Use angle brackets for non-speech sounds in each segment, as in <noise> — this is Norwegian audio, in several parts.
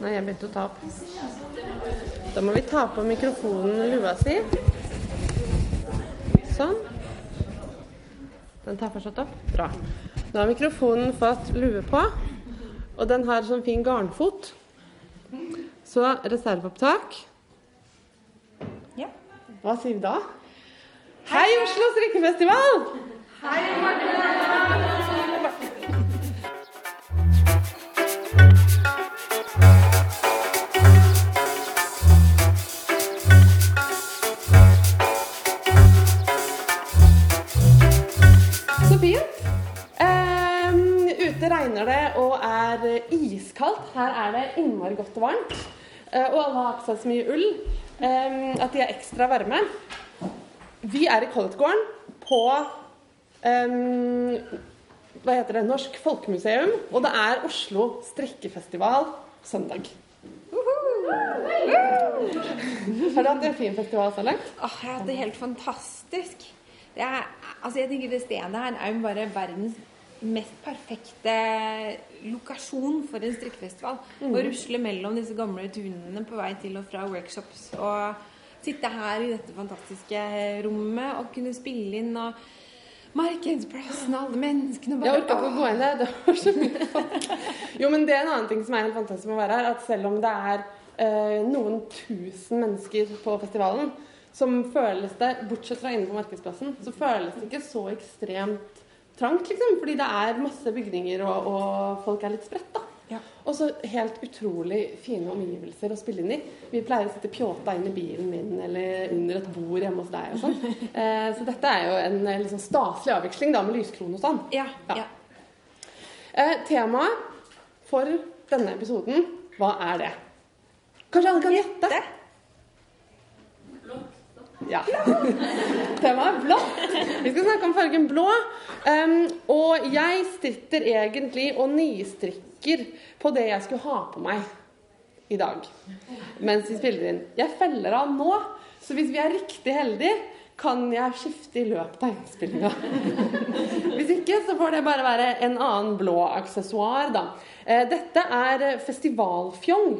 Nei, jeg begynte å ta opp. Da må vi ta på mikrofonen lua si. Sånn. Den tar fortsatt opp. Bra. Nå har mikrofonen fått lue på, og den har sånn fin garnfot. Så reserveopptak. Ja. Hva sier vi da? Hei, Oslo strikkefestival! Så regner det og er iskaldt. Her er det innmari godt og varmt. Eh, og alle har på seg så mye ull ehm, at de er ekstra varme. Vi er i Colletgården på um, hva heter det, Norsk Folkemuseum, og det er Oslo strikkefestival søndag. Har du hatt en fin festival så langt? Åh, jeg har hatt det helt fantastisk. Det er, altså jeg tenker det stedet her er jo bare verdens mest perfekte lokasjon for en strikkefestival. Å rusle mellom disse gamle tunene på vei til og fra workshops. Og sitte her i dette fantastiske rommet og kunne spille inn og markedsplassen alle menneskene bare Jeg orka ikke å gå inn der. Det var så mye <laughs> folk. Jo, men det er en annen ting som er helt fantastisk med å være her, at selv om det er eh, noen tusen mennesker på festivalen, som føles det, bortsett fra inne på Markedsplassen, så føles det ikke så ekstremt trangt, liksom. Fordi det er masse bygninger, og, og folk er litt spredt, da. Ja. Og så helt utrolig fine omgivelser å spille inn i. Vi pleier å sitte pjåta inn i bilen min eller under et bord hjemme hos deg og sånn. <laughs> Eh, så dette er jo en liksom staselig avveksling da, med lyskron og sånn. Ja, Ja. ja. Eh, temaet for denne episoden, hva er det? Kanskje alle kan gjette? Ja. Temaet er blått. Vi skal snakke om fargen blå. Um, og jeg stritter egentlig og nistrikker på det jeg skulle ha på meg i dag. Mens vi spiller inn. Jeg feller av nå, så hvis vi er riktig heldige, kan jeg skifte i løpet av innspillinga. Hvis ikke, så får det bare være en annen blå aksessoar, da. Eh, Dette er festivalfjong.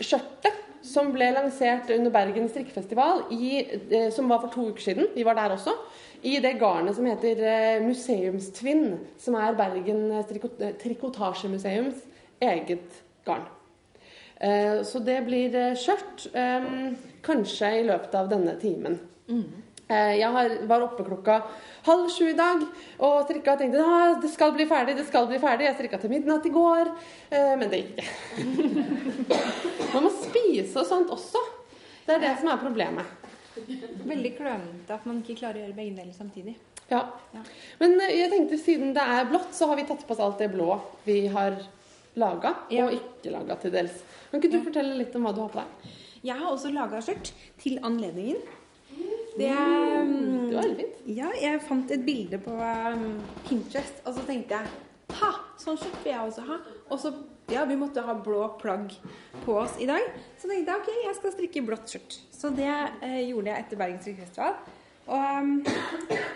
Skjørtet som ble lansert under Bergen strikkefestival, i, eh, som var for to uker siden. Vi var der også. I det garnet som heter eh, Museumstvinn, som er Bergen eh, Trikotasjemuseums eget garn. Så det blir skjørt kanskje i løpet av denne timen. Eh, Jeg var oppe klokka halv sju i dag og strikka og tenkte at det skal bli ferdig, det skal bli ferdig. Jeg strikka til midnatt i går, eh, men det gikk ikke. <laughs> Man må spise og sånt også. Det er det som er problemet. Veldig klønete at man ikke klarer å gjøre begge deler samtidig. Ja. Ja. Men eh, jeg tenkte siden det er blått, så har vi tatt på oss alt det blå vi har laga, Ja. og ikke laga til dels. Kan ikke du fortelle litt om hva du har på deg? Jeg har også laga skjørt til anledningen. Det Det er var veldig fint. Ja, jeg fant et bilde på um, Pinterest, og så tenkte jeg Ha! Sånn kjøtt vil jeg også ha. Og så Ja, vi måtte ha blå plagg på oss i dag. Så tenkte jeg ok, jeg skal strikke blått skjørt. Så det eh, gjorde jeg etter Bergens strikkefestival. Og um,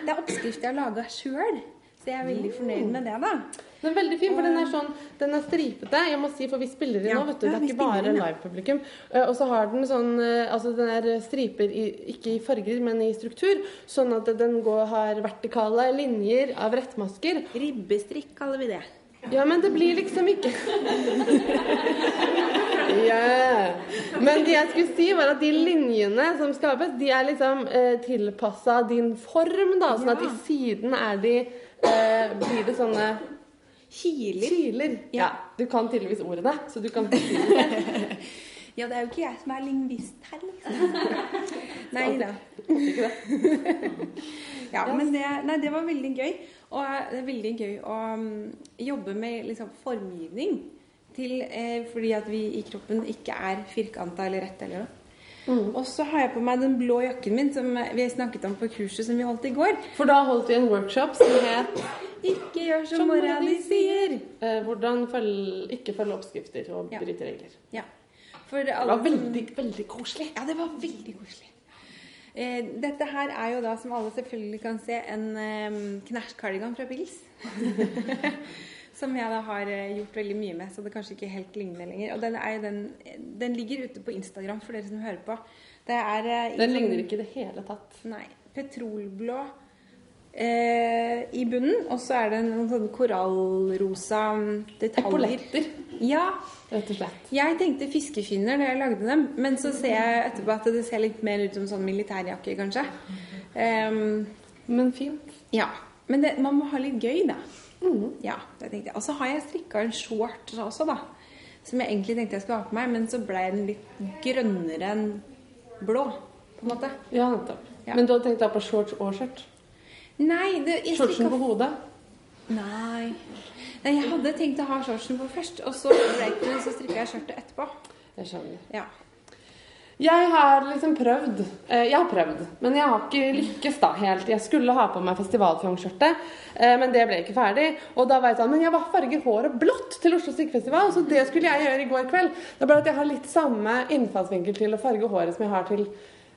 det er oppskrift jeg har laga sjøl, så jeg er veldig fornøyd med det, da. Den er veldig fin, for den er sånn, den er stripete. Jeg må si, for vi spiller i Ja, nå, vet du. Det er ikke bare live-publikum. Eh, Og så har den sånn eh, Altså den er striper i, ikke i farger, men i struktur. Sånn at den går, har vertikale linjer av rettmasker. Ribbestrikk kaller vi det. Ja, men det blir liksom ikke <laughs> Ja. Men det jeg skulle si, var at de linjene som skapes, de er liksom eh, tilpassa din form, da. Sånn at i siden er de eh, Blir det sånne Kiler. Kiler. Ja. Ja. Du kan tydeligvis ordene, så du kan. <laughs> Ja, det er jo ikke jeg som er lingvist her, liksom. <laughs> Nei da. <laughs> Ja, men det, nei, det var veldig gøy. Og det er veldig gøy å mm, jobbe med liksom, formgivning. Til, eh, fordi at vi i kroppen ikke er firkanta eller rett eller noe. Mm. Og så har jeg på meg den blå jakken min som vi snakket om på kurset som vi holdt i går. For da holdt vi en workshop som het Ikke gjør som Som mora di sier. eh, 'Hvordan følge, ikke følge oppskrifter og Ja. bryte regler'. Ja. For Det var veldig, veldig koselig. Ja, det var veldig koselig. Eh, dette her er jo da, som alle selvfølgelig kan se, en eh, knæsjkardigan fra Pils. <laughs> Som jeg da har eh, gjort veldig mye med, så det kanskje ikke helt ligner lenger. Og den, den, den ligger ute på Instagram for dere som hører på. Det er eh, Den ligner ikke i det hele tatt. Nei. Petrolblå eh, i bunnen, og så er det noen sånne korallrosa detaljer. Epauletter, Ja. rett og slett. Jeg tenkte fiskefinner da jeg lagde dem, men så ser jeg etterpå at det ser litt mer ut som sånn militærjakke, kanskje. Um, Men fint. ja. Men det, man må ha litt gøy, da. Mhm. Ja, det tenkte jeg. Og så har jeg strikka en short også, da. Som jeg egentlig tenkte jeg skulle ha på meg, men så ble den litt grønnere enn blå, på en måte. Ja, nettopp. Ja. Men du hadde tenkt deg på shorts og skjørt? Nei, det, jeg Shortsen på hodet? Nei. Nei, jeg hadde tenkt å ha shortsen på først, og så så strikka jeg skjørtet etterpå. Jeg skjønner. Ja. Jeg har liksom prøvd eh, Jeg har prøvd, men jeg har ikke lykkes da helt. Jeg skulle ha på meg festivalfjongskjørtet, eh, men det ble ikke ferdig. Og da var jeg sånn Men jeg var farger håret blått til Oslo strikkefestival, så det skulle jeg gjøre i går kveld. Det er bare at jeg har litt samme innfallsvinkel til å farge håret som jeg har til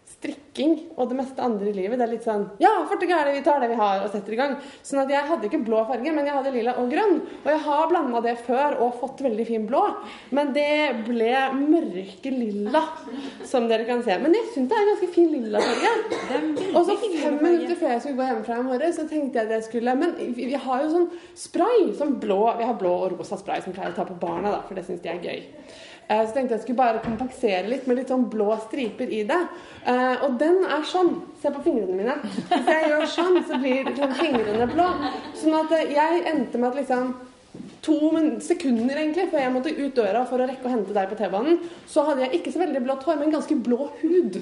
strikking og det meste andre i livet. Det er litt sånn Ja, fort og gærent, vi tar det vi har, og setter i gang. Sånn at jeg hadde ikke blå farge, men jeg hadde lilla og grønn. Og jeg har blanda det før og fått veldig fin blå, men det ble mørke lilla, som dere kan se. Men jeg syns det er en ganske fin lilla farge. Og så fem minutter før jeg skulle gå hjemmefra i morgen, så tenkte jeg at jeg skulle Men vi vi har jo sånn spray, sånn blå Vi har blå og rosa spray som pleier å ta på barna, da, for det syns de er gøy. Eh, Så tenkte jeg skulle bare kompensere litt med litt sånn blå striper i det. Eh, Og den er sånn. Se på fingrene mine. Hvis jeg gjør sånn, så blir liksom fingrene blå. Sånn at eh, jeg endte med at liksom to sekunder egentlig før jeg måtte ut døra for å rekke å hente deg på T-banen, så hadde jeg ikke så veldig blått hår, men ganske blå hud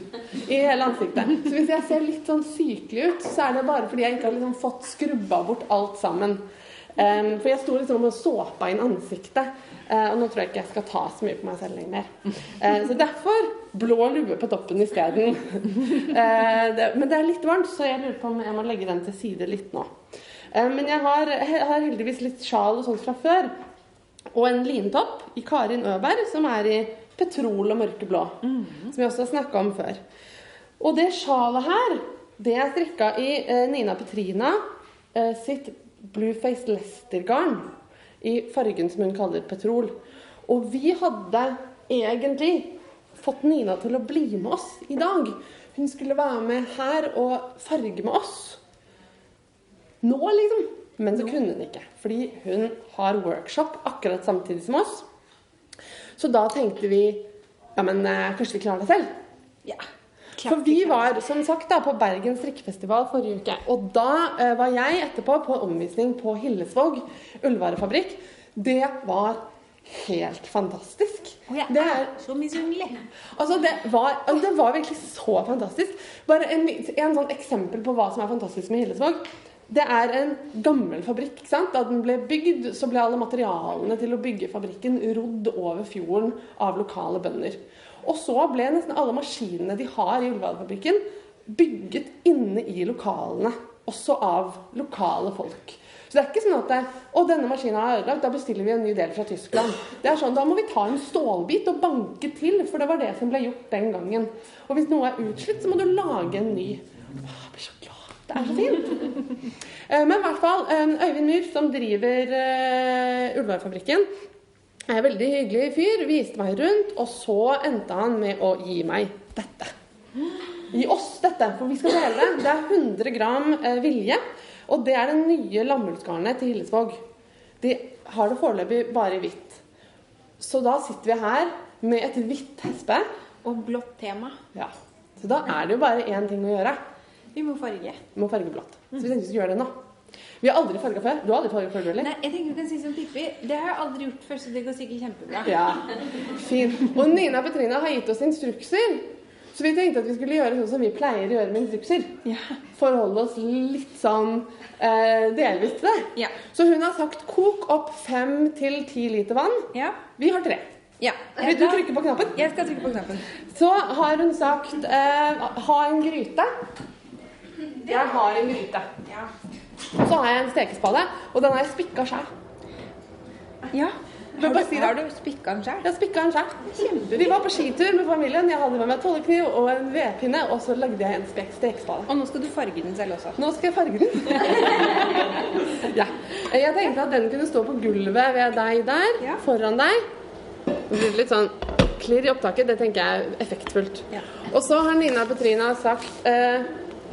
i hele ansiktet. Så hvis jeg ser litt sånn sykelig ut, så er det bare fordi jeg ikke har liksom fått skrubba bort alt sammen. Em, for jeg sto liksom og såpa inn ansiktet, Uh, og nå tror jeg ikke jeg skal ta så mye på meg selv lenger. Uh, så derfor blå lue på toppen isteden. Uh, <laughs> det- men det er litt varmt, så jeg lurer på om jeg må legge den til side litt nå. Uh, Men jeg har, jeg har heldigvis litt sjal og sånt fra før. Og en lintopp i Karin Øberg som er i petrol og mørkeblå. Som vi også har snakka om før. Og det sjalet her, det er strikka i Nina Petrina sitt Blueface Lester-garn I fargen som hun kaller petrol. Og vi hadde egentlig fått Nina til å bli med oss i dag. Hun skulle være med her og farge med oss. Nå, liksom. Men så kunne hun ikke, fordi hun har workshop akkurat samtidig som oss. Så da tenkte vi ja, men eh, kanskje vi klarer det selv. ja. For vi var som sagt da på Bergen strikkefestival forrige uke. Og da eh, var jeg etterpå på omvisning på Hillesvåg ullvarefabrikk. Det var helt fantastisk. Og jeg er så misunnelig. Altså, det var, altså, det var virkelig så fantastisk. Bare en, en sånn eksempel på hva som er fantastisk med Hillesvåg. Det er en gammel fabrikk. ikke sant? Da den ble bygd, så ble alle materialene til å bygge fabrikken rodd over fjorden av lokale bønder. Og så ble nesten alle maskinene de har i ullvarefabrikken, bygget inne i lokalene. Også av lokale folk. Så det er ikke sånn at det, å, denne maskinen er ødelagt, da bestiller vi en ny del fra Tyskland. Det er sånn, Da må vi ta en stålbit og banke til, for det var det som ble gjort den gangen. Og hvis noe er utslitt, så må du lage en ny. Åh, jeg blir så glad. Det er så fint. Eh, Men i hvert fall, eh, Øyvind Myhr, som driver uh, Ullvarefabrikken, er veldig hyggelig fyr. Viste meg rundt, og så endte han med å gi meg dette. Gi oss dette, for vi skal dele det. Det er 100 gram eh, vilje, og det er det nye lammullsgarnet til Hillesvåg. De har det foreløpig bare i hvitt. Så da sitter vi her med et hvitt hespe. Og blått tema. Ja. Så da er det jo bare én ting å gjøre. Vi må farge. Vi må farge blått. Så vi tenkte vi skulle gjøre det nå. Vi har aldri farga før. Du har aldri farga før, du heller? Nei, jeg tenker du kan si som Pippi. Det har jeg aldri gjort før, så det går sikkert kjempebra. Ja, fint. Og Nina Petrina har gitt oss instrukser. Så vi tenkte at vi skulle gjøre sånn som vi pleier å gjøre med instrukser. Ja. Forholde oss litt sånn eh, delvis til det. Ja. Så hun har sagt kok opp fem til ti liter vann. Ja. Vi har tre. ja. Vil du trykke på knappen? Jeg skal trykke på knappen. Så har hun sagt eh, ha en gryte. Jeg har en gryte. Ja. Så har jeg en stekespade, og den har jeg spikka sjæl. ja. Men Har du, har du spikka den sjøl? Ja, spikka den sjøl. Vi var på skitur med familien. Jeg hadde med meg tollekniv og en vedpinne, og så lagde jeg en spek stekespade. Og nå skal du farge den selv også. Nå skal jeg farge den. <laughs> ja. Jeg tenkte at den kunne stå på gulvet ved deg der, Ja. foran deg. Det blir litt sånn klirr i opptaket. Det tenker jeg er effektfullt. Ja. Og så har Nina Petrina sagt eh,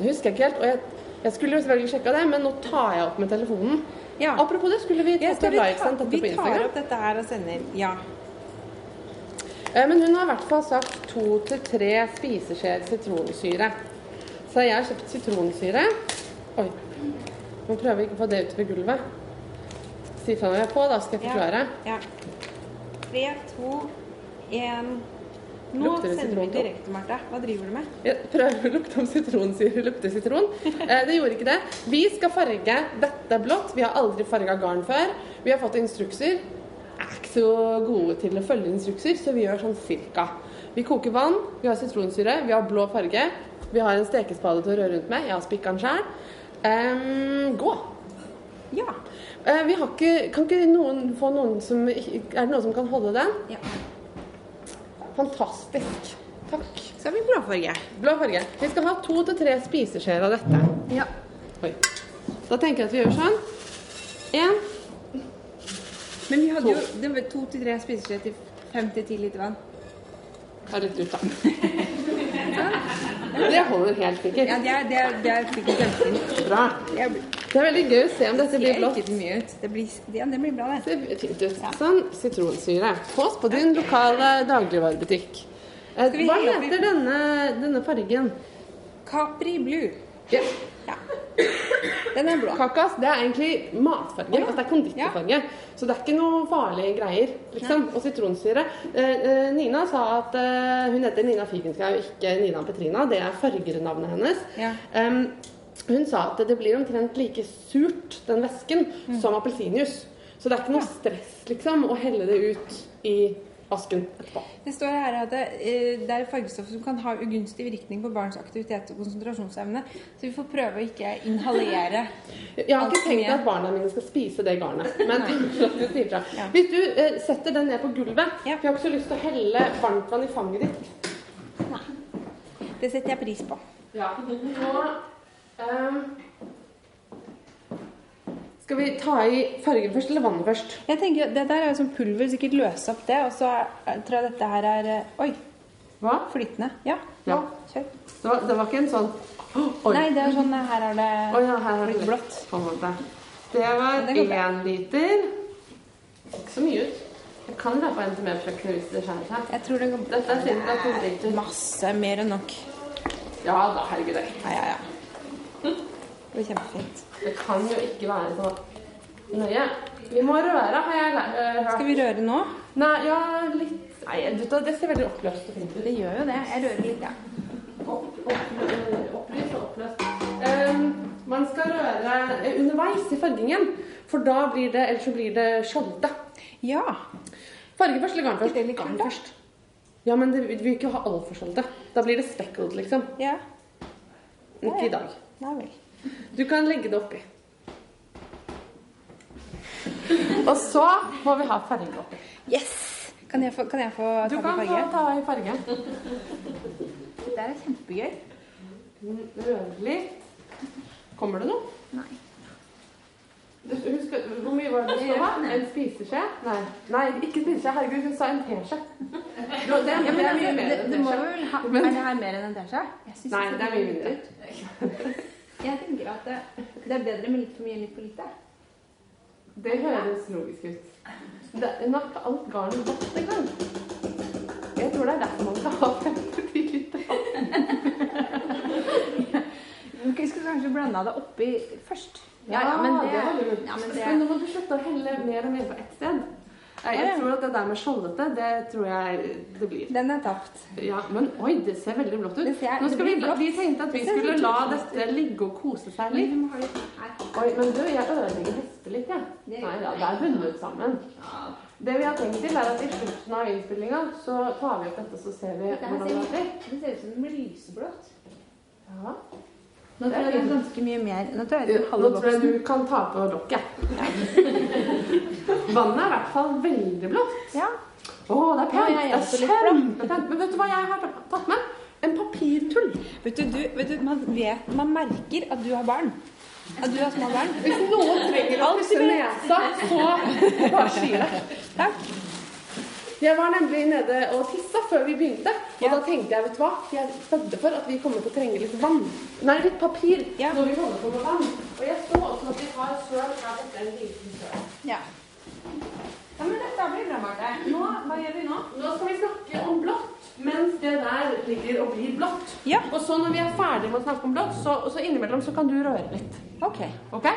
Jeg ikke helt, og jeg, jeg skulle selvfølgelig sjekka det, men nå tar jeg opp med telefonen. Ja. Apropos det, skulle vi Ja, tatt skal og dette på Instagram? vi tar opp dette her og sender. Ja. Eh, Men hun har i hvert fall sagt to til tre spiseskjeer sitronsyre. Så jeg har kjøpt sitronsyre. Oi. Nå prøver vi ikke å få det utover gulvet. Si fra når vi er på, da skal jeg forklare. Ja. Tre, to, én Nå sender vi direkte, Marte. Hva driver du med? Jeg prøver å lukte om sitronsyre lukter sitron. Eh, det gjorde ikke det. Vi skal farge dette blått. Vi har aldri farga garn før. Vi har fått instrukser. Er ikke så gode til å følge instrukser, så vi gjør sånn cirka. Vi koker vann, vi har sitronsyre, vi har blå farge. Vi har en stekespade til å røre rundt med. Jeg har spikka den sjøl. gå! Ja. Uh, vi har ikke, kan ikke noen få noen som Er det noen som kan holde den? ja. Fantastisk. Takk. Så har vi blåfarge. Blå farge. Vi skal ha to til tre spiseskjeer av dette. Ja. Oi. Da tenker jeg at vi gjør sånn. Én. Men vi hadde To. jo det var to til tre spiseskjeer til fem til ti liter vann. Ta litt ut, da. <laughs> Det holder helt sikkert. Ja, det er, det er, det er sikkert kjempefint. Bra. Det er- veldig gøy å se om dette blir ser blått. Det blir, ja, det blir bra, det. Det fint ut. Sånn. Sitronsyre. Fås på din lokale dagligvarebutikk. Eh, Hva heter denne, denne fargen? Capri Blue. Ja. Ja. Den er blå. Kakas, det er egentlig matfarge. Ja. Altså det er konditorfarge. Så det er ikke noe farlige greier. liksom. Og sitronsyre. Eh, eh, Nina sa at eh, hun heter Nina Figenschou, ikke Nina Petrina. Det er fargernavnet hennes. Ja. Um, hun sa at det blir omtrent like surt, den væsken, Mm. som appelsinjuice. Så det er ikke noe stress liksom, å helle det ut i vasken etterpå. Det står her at det, eh, det er fargestoff som kan ha ugunstig virkning på barns aktivitet og konsentrasjonsevne. Så vi får prøve å ikke inhalere. Jeg har ikke tenkt at barna mine skal spise det garnet. Men at du sier fra. Ja. Hvis du eh, setter den ned på gulvet Ja. For jeg har ikke så lyst til å helle varmtvann i fanget ditt. Det setter jeg pris på. Ja. Nå ehm, Skal vi ta i fargen først, eller vannet først? Jeg tenker, Det der er jo som pulver, sikkert løse opp det. Og så tror jeg dette her er eh, Oi, Hva? flytende. Ja, Ja. kjør. Det var, det var ikke en sånn Oi. Nei, det er sånn her er det oh, ja, her er det blått. Det var én liter. Ikke så mye ut. Jeg kan dra på en til mer på kjøkkenet hvis det skjærer seg. Jeg tror det går Dette er ca. to liter. Masse mer enn nok. Ja da, herregud. det. Ja, ja, ja. Det blir kjempefint. Det kan jo ikke være så nøye. Vi må røre, har jeg lært. hørt. Skal vi røre nå? Nei, ja, litt Nei, du, det ser veldig oppløst og fint ut. Det gjør jo det. Jeg rører litt, ja. Opp, opp, øh, opplyst og oppløst. Um, man skal røre eh, underveis i fargingen, for da blir det Ellers så blir det skjolde. Ja. Farge først eller garn først? Litt Garn først. Ja, men det, vi vil ikke ha altfor skjolde. Da blir det speckled, liksom. ja. Ikke i dag. Nei vel. Du kan legge det oppi. <laughs> Og så må vi ha farge oppi. Yes! Kan jeg få, kan jeg få Du farge? Du kan få ta i farge. Det er kjempegøy. Rød litt. Kommer det noe? Nei. Du, husk, hvor mye var det det stod? En spiseskje? Nei, Nei ikke spiseskje. Herregud, hun sa en teskje. Det, Ja, det er mye mer enn det må teskje. vel ha, Men- Er det her mer enn en teskje? Nei, det er mye mindre. <laughs> Jeg tenker at det, det er bedre med litt for mye enn litt for lite. Det høres logisk ut. Det er nok alt garnet godt en gang. Jeg tror det er derfor man skal ha 50 liter. Vi skulle kanskje blanda det oppi først. Ja, men det, var lurt. ja, men Men nå må du slutte å helle mer og mer på ett sted. Jeg tror at det der med skjoldete, det tror jeg det blir. Den er tapt. Ja, men oi, det ser veldig blått ut. Nå skal vi, vi tenkte at vi skulle la dette ligge og kose seg litt. Oi, men du, jeg ødelegger hester litt, jeg. Ja. Nei da, det er bundet sammen. Det vi har tenkt til, er at i slutten av innspillinga så tar vi opp dette, så ser vi hvordan det blir. det ser ut som det blir lyseblått. Ja. Nå tror jeg det er ganske mye mer. Nå tror jeg det Nå tror jeg du kan ta på lokket. <laughs> Vannet er i hvert fall veldig blått. Ja. Å, det er pent. Ja, det er kjempepent. Men vet du hva jeg har tatt med? En papirtull. Vet du, du, vet du man, vet, man merker at du har barn At du har små barn? Hvis noen trenger å pusse nesa, så bare si det. Takk. Jeg var nemlig nede og tissa før vi begynte. Og Ja. da tenkte jeg, vet du hva, jeg spødde for at vi kommer til å trenge litt vann. Nei, litt papir Ja. når vi holder på med vann. Og jeg så også at vi har søl her borte. En liten søl. Ja. ja. Men dette blir bra, Marte. Nå, hva gjør vi nå? Nå skal vi snakke om blått, mens det der ligger og blir blått. Ja. Og så når vi er ferdig med å snakke om blått, så, så innimellom så kan du røre litt. Ok. Ok?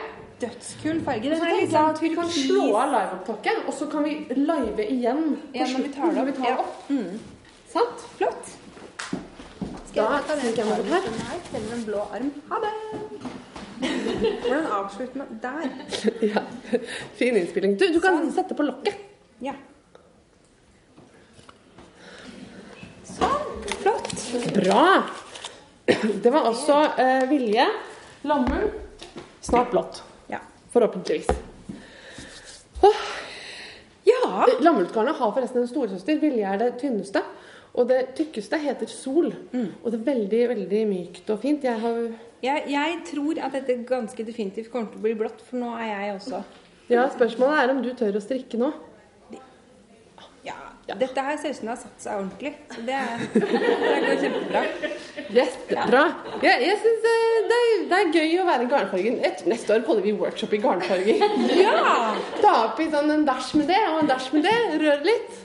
Dødskul farge. Er tenker jeg sånn at vi kan slå av liveopptaket, og så kan vi live igjen på Ja, når vi tar det opp. Ja. det. Mm. Sant? Flott. Skal Da ta den jeg armen her. Selv en blå arm. Ha det! <laughs> Hvordan avslutter man Der. <laughs> Ja. Fin innspilling. Du, du kan sette på lokket. Ja. Sånn. Flott. Bra! <clears throat> Det var også eh, Vilje. Lammull. Snart blått. Forhåpentligvis. Åh, Ja. Lammullgarnet har forresten en storesøster. Vilje er det tynneste. Og det tykkeste heter Sol. Og det er veldig, veldig mykt og fint. Jeg har Jeg, jeg tror at dette ganske definitivt kommer til å bli blått, for nå er jeg også Ja, spørsmålet er om du tør å strikke nå. Ja. Dette her ser ut som det har satt seg ordentlig. Så det, det går kjempebra. Kjempebra. Ja. Jeg, syns synes det, det, er, gøy å være garnfargen. Neste år holder vi workshop i garnfarging. <laughs> Ja! Ta oppi sånn en dash med det og en dash med det. Rør litt.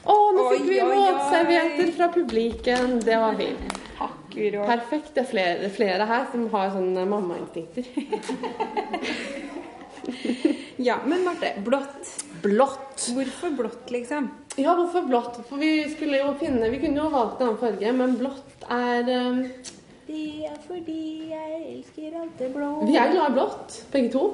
Å, nå fikk Oi, vi våtservietter fra publikum. Det var fint. Akkurat. Perfekt. Det er flere, flere her som har sånne mammainstinkter. <laughs> Ja, men Marte, blått. Blått. Hvorfor blått, liksom? Ja, hvorfor blått? For vi skulle jo finne Vi kunne jo valgt en annen farge, men blått er um, Det er fordi jeg elsker alt det blå. Vi er glad i blått, begge to.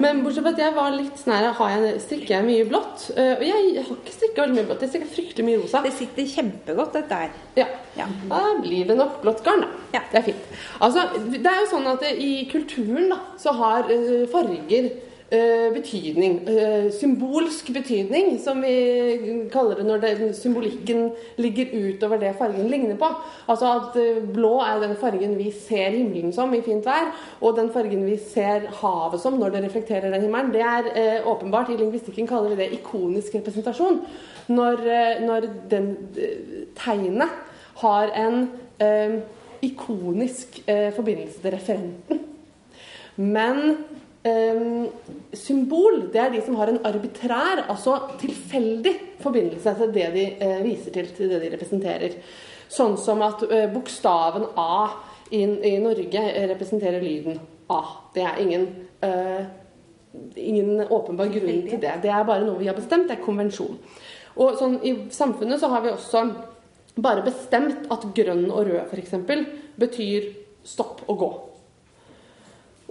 Men bortsett fra at jeg var litt sånn her har jeg, Strikker jeg mye blått? Og jeg har ikke strikka veldig mye blått. Jeg strikker fryktelig mye rosa. Det sitter kjempegodt, dette her. Ja. Ja. Da blir det nok blått garn, da. Ja. Det er fint. Altså, det er jo sånn at i kulturen da, så har eh, farger betydning. eh, symbolsk betydning, som vi kaller det når det, symbolikken ligger utover det fargen ligner på. Altså at eh, blå er den fargen vi ser himmelen som i fint vær, og den fargen vi ser havet som når det reflekterer den himmelen. Det er eh, åpenbart, i lingvistikken kaller vi det ikonisk representasjon. Når, eh, når den eh, tegnet har en eh, ikonisk eh, forbindelse til referenten. Men eh, symbol, det er de som har en arbitrær, altså tilfeldig forbindelse til det de eh, viser til, til det de representerer. Sånn som at eh, bokstaven A i, i Norge representerer lyden A. Det er ingen eh, ingen åpenbar grunn til det. Det er bare noe vi har bestemt. Det er konvensjon. Og sånn, I samfunnet så har vi også bare bestemt at grønn og rød f.eks. betyr stopp og gå.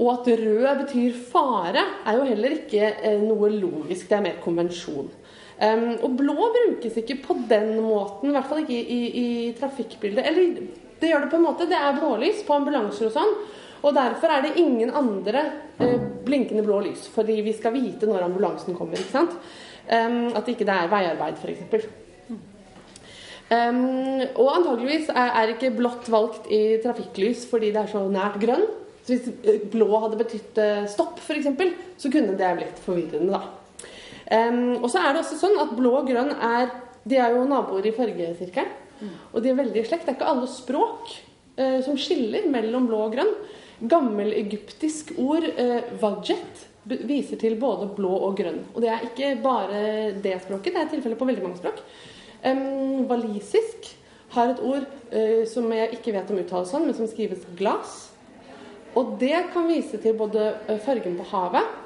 Og at rød betyr fare, er jo heller ikke eh, noe logisk. Det er mer konvensjon. Um, og blå brukes ikke på den måten, i hvert fall ikke i, i, i trafikkbildet. Eller det gjør det på en måte. Det er blålys på ambulanser og sånn. Og derfor er det ingen andre eh, blinkende blå lys. Fordi vi skal vite når ambulansen kommer. ikke sant? Um, at ikke det er veiarbeid, f.eks. Um, og antageligvis er, er ikke blått valgt i trafikklys fordi det er så nært grønn. Så hvis eh, blå hadde betydd eh, stopp, f.eks., så kunne det blitt forvirrende, da. Um, og så er det også sånn at blå og grønn er De er jo naboer i fargesirkelen. Og de er veldig i slekt. Det er ikke alle språk uh, som skiller mellom blå og grønn. Gammel egyptisk ord, uh, wajet, viser til både blå og grønn. Og det er ikke bare det språket, det er tilfellet på veldig mange språk. Um, walisisk har et ord uh, som jeg ikke vet om uttales sånn, men som skrives glas. Og det kan vise til både eh, fargen på havet,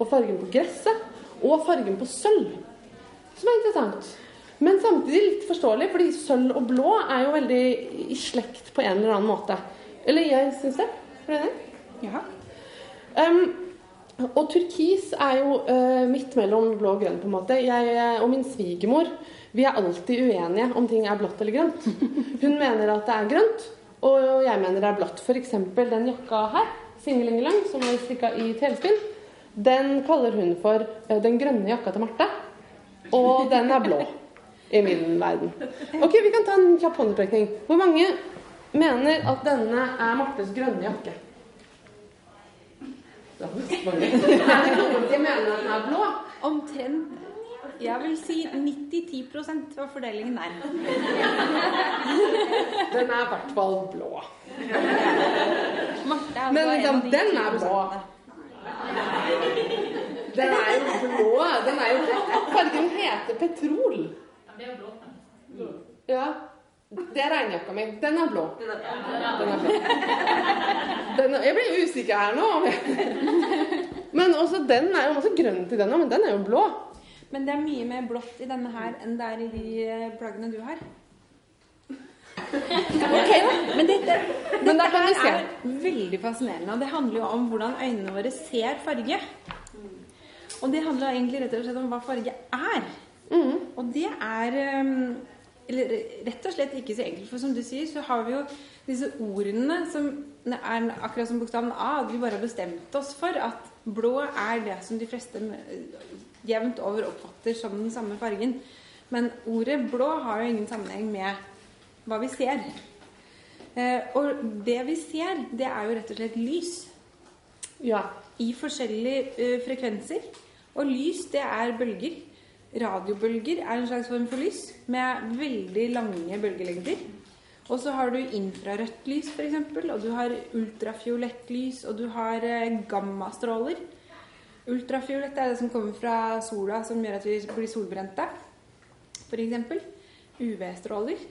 og fargen på gresset, og fargen på sølv. Som er interessant. Men samtidig litt forståelig, fordi sølv og blå er jo veldig i slekt på en eller annen måte. Eller jeg syns det. Er du enig? Ja. Um, og turkis er jo uh, midt mellom blå og grønn, på en måte. Jeg og min svigermor vi er alltid uenige om ting er blått eller grønt. <laughs> Hun mener at det er grønt, og jeg mener det er blått. F.eks. den jakka her, singelingelang, som er strikka i telespinn, den kaller hun for eh, den grønne jakka til Marte. Og den er blå i min verden. Ok, vi kan ta en kjapp håndtrekning. Hvor mange mener at denne er Martes grønne jakke? Det er mange. Er det noen som mener at den er blå? Omtrent Jeg vil si 90-10 var fordelingen der. Den er i hvert fall blå. Marte er Men liksom, de den er blå. Den er jo blå. Den er jo Fargen heter petrol. Ja. Det er regnjakka mi. Den er blå. Den er blå. Den er, jeg blir usikker her nå. Men også den er jo masse grønt i den òg, men den er jo blå. Men det er mye mer blått i denne her enn det er i de eh, plaggene du har. <laughs> Ok, da. Men dette, dette her er veldig fascinerende, og det handler jo om hvordan øynene våre ser farge. Og det handler egentlig rett og slett om hva farge er. Mhm. Og det er um, eller, rett og slett ikke så enkelt, for som du sier, så har vi jo disse ordene som er akkurat som bokstaven A, at vi bare har bestemt oss for at blå er det som de fleste jevnt over oppfatter som den samme fargen. Men ordet blå har jo ingen sammenheng med hva vi ser. Eh, og det vi ser, det er jo rett og slett lys Ja. i forskjellige eh, frekvenser. Og lys, det er bølger. Radiobølger er en slags form for lys med veldig lange bølgelengder. Og så har du infrarødt lys, f.eks., og du har ultrafiolett lys, og du har eh, gammastråler. Ultrafiolett er det som kommer fra sola, som gjør at vi blir solbrente, f.eks. UV-stråler.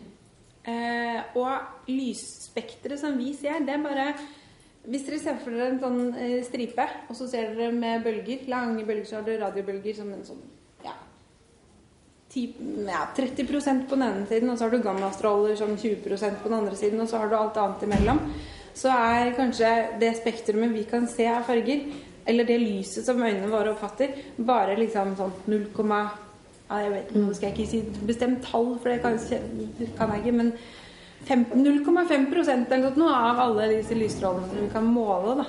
Eh, og lysspekteret som vi ser, det er bare Hvis dere ser for dere en sånn eh, stripe, og så ser dere med bølger, lange bølger, så har dere radiobølger som en sånn ja, 10, ja 30% på den ene siden, og så har du gammastråler som 20% på den andre siden, og så har du alt annet imellom. Så er kanskje det spektrumet vi kan se av farger, eller det lyset som øynene våre oppfatter, bare liksom sånn 0, jeg vet nå skal jeg ikke si bestemt tall, for det kan, kan jeg ikke, men 0,5 eller noe av alle disse lysstrålene som vi kan måle. Da.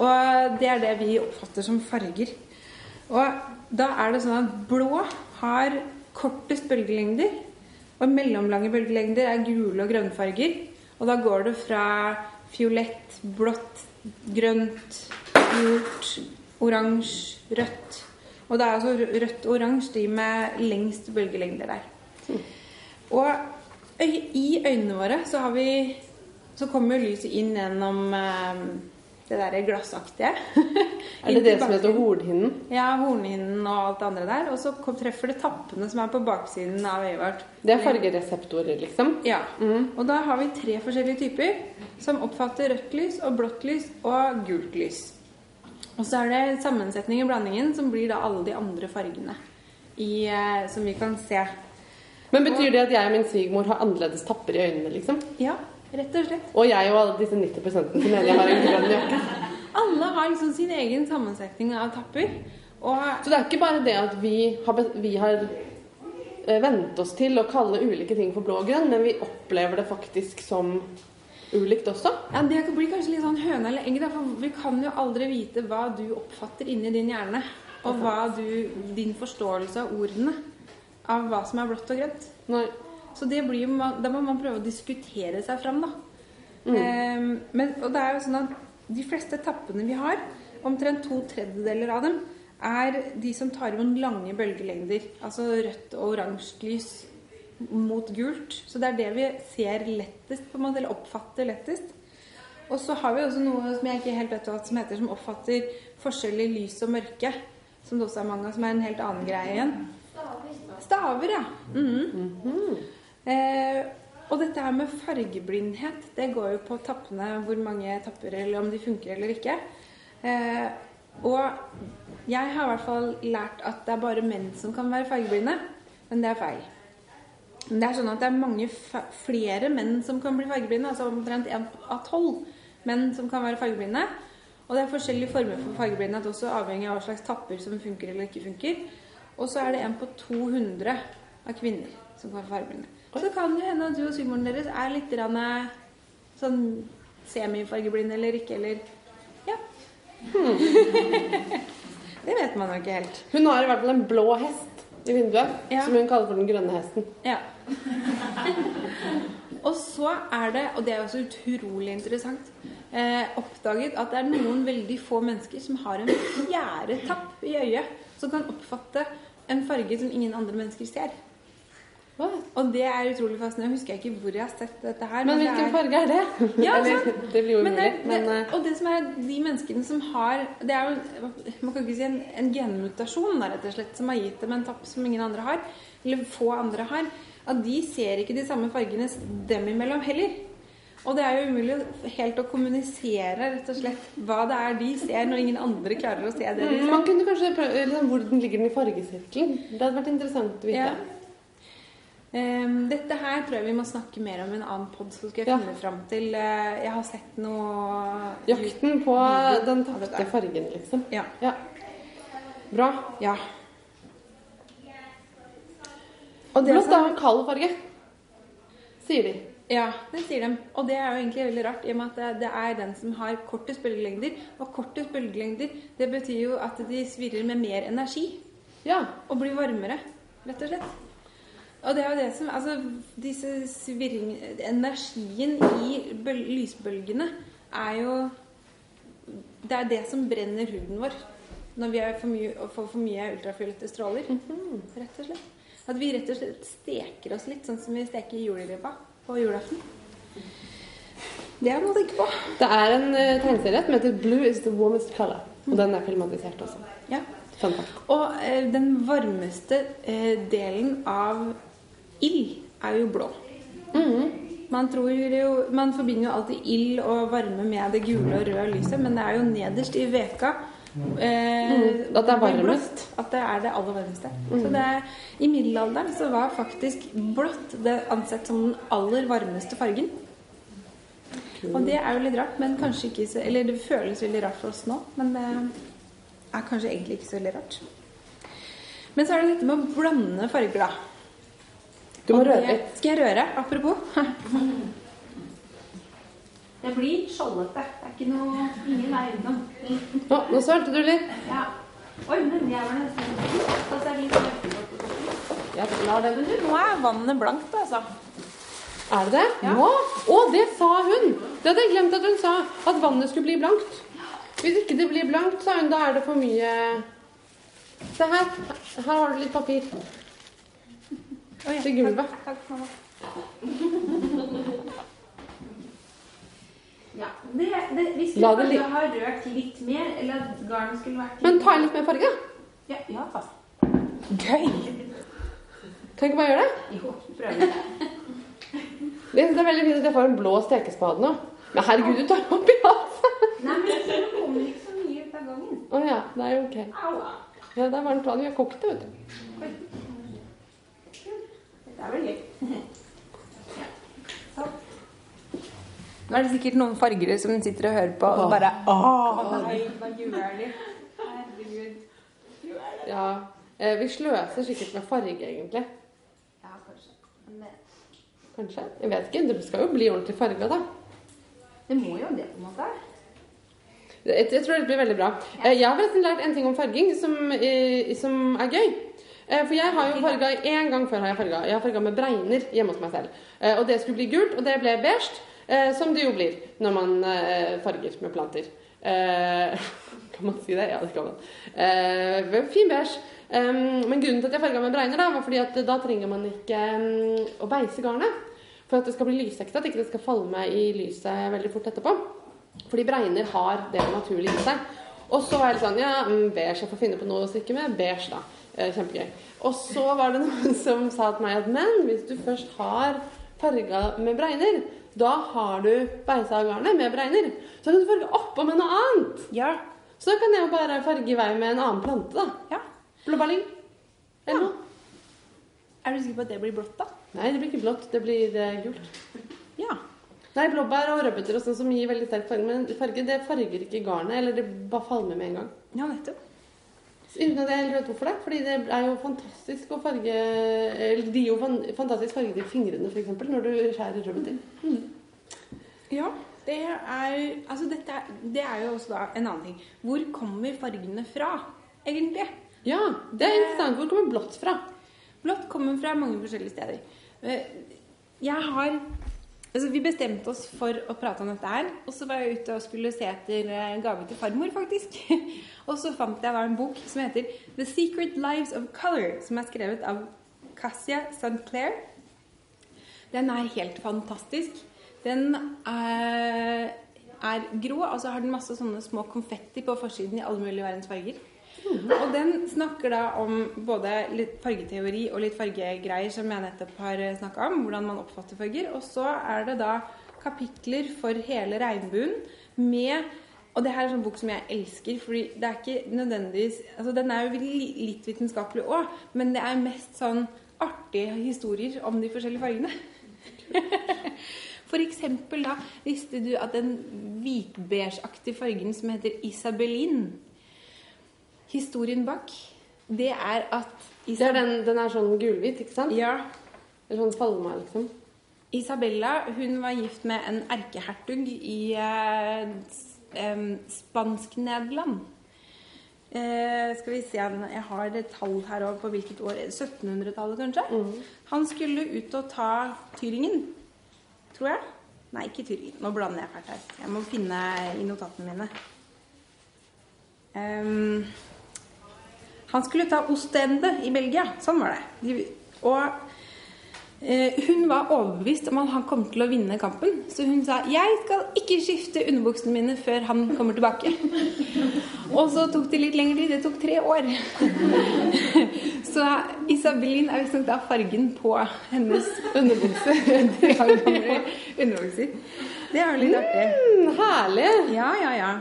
Og det er det vi oppfatter som farger. Og da er det sånn at blå har kortest bølgelengder, og mellomlange bølgelengder er gule og grønnfarger. Og da går det fra fiolett, blått, grønt, gult, oransje, rødt. Og det er altså rødt og oransje de med lengst bølgelengder der. Og i øynene våre så har vi Så kommer lyset inn gjennom eh, det derre glassaktige. <laughs> Er det det som heter hornhinnen? Ja, hornhinnen og alt det andre der. Og så treffer det tappene som er på baksiden av øyet vårt. Det er fargereseptorer, liksom? Ja. Og da har vi tre forskjellige typer som oppfatter rødt lys og blått lys og gult lys. Og så er det sammensetning i blandingen som blir da alle de andre fargene i, eh, som vi kan se. Men betyr det at jeg og min svigermor har annerledes tapper i øynene, liksom? Ja, rett og slett. Og jeg og alle disse 90 som mener jeg har en grønn jakke? <laughs> Alle har liksom sin egen sammensetning av tapper. Og Så det er ikke bare det at vi har, vi har eh, vent oss til å kalle ulike ting for blå og grønn, men vi opplever det faktisk som ulikt også. Ja, Det blir kanskje litt sånn høne eller egg, for vi kan jo aldri vite hva du oppfatter inni din hjerne. Og hva du, din forståelse av ordene. Av hva som er blått og grønt. Nei. Så det blir, da må man prøve å diskutere seg fram, da. Ehm, men, og det er jo sånn at de fleste tappene vi har, omtrent to tredjedeler av dem, er de som tar imot lange bølgelengder. Altså rødt og oransje lys mot gult. Så det er det vi ser lettest, på en måte, eller oppfatter lettest. Og så har vi også noe som jeg ikke helt vet hva som heter, som oppfatter forskjell i lys og mørke. Som det også er mange av, som er en helt annen greie igjen. Staver, ja. Mhm. eh, og dette her med fargeblindhet, det går jo på tappene, hvor mange tapper, eller om de funker eller ikke. Eh, og jeg har i hvert fall lært at det er bare menn som kan være fargeblinde, men det er feil. Det er sånn at det er mange flere menn som kan bli fargeblinde, altså omtrent én av tolv menn som kan være fargeblinde. Og det er forskjellige former for fargeblindhet også, avhengig av hva slags tapper som funker eller ikke funker. Og så er det en på 200 av kvinner som kan være fargeblinde. Så det kan jo hende at du og svigermoren deres er litt sånn semifargeblinde eller ikke, eller Ja. <laughs> det vet man jo ikke helt. Hun har i hvert fall en blå hest i vinduet, Ja. som hun kaller for den grønne hesten. Ja. <laughs> og så er det, og det er også utrolig interessant, eh, oppdaget at det er noen veldig få mennesker som har en fjæretapp i øyet, som kan oppfatte en farge som ingen andre mennesker ser. Hva? Og det er utrolig fascinerende. Jeg husker ikke hvor jeg har sett dette her. Men men hvilken er- farge er det? Ja, Eller, <laughs> det blir jo umulig. det, eh, og det som er de menneskene som har Det er jo Man kan ikke si en, en genmutasjon, der, rett og slett, som har gitt dem en tapp som ingen andre har, eller få andre har. At de ser ikke de samme fargene dem imellom heller. Og det er jo umulig helt å kommunisere rett og slett hva det er de ser, når ingen andre klarer å se det de mm, man kunne kanskje prøve liksom, Hvor den ligger den i fargesirkelen? Det hadde vært interessant å vite. Ja. Ehm, dette her tror jeg vi må snakke mer om i en annen pod, så skal jeg Ja. finne fram til uh, Jeg har sett noe Jakten på den tapte fargen, liksom. Ja. Ja. Bra. ja. Og det Blått er jo en kald farge, sier de. Ja, det sier de. Og det er jo egentlig veldig rart, i og med at det, det er den som har kortest bølgelengder. Og kortest bølgelengder, det betyr jo at de svirrer med mer energi. Ja. Og blir varmere, rett og slett. Og det er jo det som Altså, disse svirring... Energien i bøl lysbølgene er jo Det er det som brenner huden vår når vi for mye, får for mye ultrafiolette stråler. Rett og slett. At vi rett og slett steker oss litt, sånn som vi steker juleribba på julaften. Det er noe å tenke på. Det er en uh, tegneserie som heter 'Blue is the warmest color'. Og den er filmatisert også. Ja. Og eh, den varmeste eh, delen av ild er jo blå. Man, tror jo, man forbinder jo alltid ild og varme med det gule og røde lyset, men det er jo nederst i veka eh, Mm, at det er varmest. At det er det aller varmeste. Så det er, I middelalderen så var faktisk blått det ansett som den aller varmeste fargen. Og det er jo litt rart, men kanskje ikke så Eller det føles veldig rart for oss nå, men det er kanskje egentlig ikke så veldig rart. Men så er det dette med å blande farger, da. Du må røre det- litt. Skal jeg røre? Apropos. Det blir skjoldete. Det er ikke noe Ingen vei utenom. Nå, nå sølte du litt. Ja. Oi, men jeg var nesten så er litt lar det. Men du, nå er vannet blankt, altså. Er det det? Ja. Å, det sa hun! Det hadde jeg glemt at hun sa. At vannet skulle bli blankt. Hvis ikke det blir blankt, sa hun, da er det for mye Se her. Her har du litt papir. Oi, Til gulvet. Takk, takk, mamma. <laughs> Ja, det, det, vi skulle La kanskje ha rørt litt mer, eller at garnet skulle vært Men ta inn litt mer farge. Ja, ja. Gøy! Kan ikke bare gjøre det? Jo, prøv Det det er veldig fint at jeg får en blå stekespade nå. Men herregud, du tar opp i halsen! Nei, men det kommer ikke så mye ut av gangen. Å ja, det er jo ok. Au. Ja, det er varmt vann. Vi har kokt det, vet du. Dette er vel gøy. <laughs> Sånn. Nå er det sikkert noen fargere som sitter og hører på og bare Nei, de? Herregud. Ja. Eh, vi sløser sikkert med farge, egentlig. Ja, kanskje. Men Kanskje? Jeg vet ikke. Det skal jo bli ordentlig farga, da. det må jo det, på en måte. Jeg, jeg tror det blir veldig bra. Eh, Jeg har forresten lært en ting om farging som, eh, som er gøy. Eh, For jeg har jo farga én gang før. har Jeg farget. Jeg har farga med bregner hjemme hos meg selv. Eh, Og det skulle bli gult, og det ble beige. eh, Som det jo blir når man farger med planter. <laughs> Kan man si det? Ja, det kan man. Fin beige. Men grunnen til at jeg farga med bregner, da, var fordi at da trenger man ikke å beise garnet. For at det skal bli lysekte, at ikke det skal falle med i lyset veldig fort etterpå. Fordi bregner har det naturlig i seg. Og så var jeg litt sånn Ja, beige. Jeg får finne på noe å strikke med. Beige, da. Eh, kjempegøy. Og så var det noen <laughs> som sa til meg at men hvis du først har farga med bregner, da har du beisa garnet med bregner. Så kan du farge oppå med noe annet. Ja. Så kan jeg jo bare farge i vei med en annen plante, da. ja. Blåbærlyng. Eller Ja. noe. Er du sikker på at det blir blått, da? Nei, det blir ikke blått. Det blir eh, gult. Ja. Nei, blåbær og rødbeter og sånn som gir veldig sterk farge. Men farge det farger ikke garnet, eller det bare falmer med en gang. Ja, nettopp. Uten at jeg vet hvorfor det. Fordi det er jo fantastisk å farge Eller de gir jo fan, fantastisk farge til fingrene, f.eks. når du skjærer rødbeter. Ja. Det er, altså dette det er jo også da en annen ting. Hvor kommer fargene fra, egentlig? Ja, det er interessant. Hvor kommer blått fra? Blått kommer fra mange forskjellige steder. Eh, Jeg har Altså, vi bestemte oss for å prate om dette her, og så var jeg ute og skulle se etter eh, gave til farmor, faktisk. <laughs> og så fant jeg da en bok som heter The Secret Lives of Color, som er skrevet av Cassia St. Den er helt fantastisk. Den er, er grå, altså har den masse sånne små konfetti på forsiden i alle mulige verdens farger. Og den snakker da om både litt fargeteori og litt fargegreier som jeg nettopp har snakka om. Hvordan man oppfatter farger. Og så er det da kapitler for hele regnbuen med Og det her er sånn bok som jeg elsker, fordi det er ikke nødvendigvis altså Den er jo litt vitenskapelig òg, men det er mest sånn artige historier om de forskjellige fargene. <laughs> For eksempel da, visste du at den hvitbeigeaktige fargen som heter isabellin Historien bak, det er at Det er den, den er sånn gulhvit, ikke sant? Ja. Det er sånn falma, liksom. Isabella hun var gift med en erkehertug i eh, eh, Spansk-Nederland. Eh, skal vi se Jeg har et tall her over på hvilket år 1700-tallet, kanskje? Mm. Han skulle ut og ta Tyringen, tror jeg. Nei, ikke Tyringen. Nå blander jeg fælt her. Jeg må finne i notatene mine. Um, han skulle ta Ostende i Belgia. Sånn var det. Og eh, hun var overbevist om at han kom til å vinne kampen. Så hun sa 'Jeg skal ikke skifte underbuksene mine før han kommer tilbake'. <laughs> Og så tok det litt lengre tid. Det tok tre år. <laughs> så Isabelin er visstnok da fargen på hennes underbukse. <laughs> underbukser. Det er jo litt artig. Mm, herlig! Ja, ja, ja.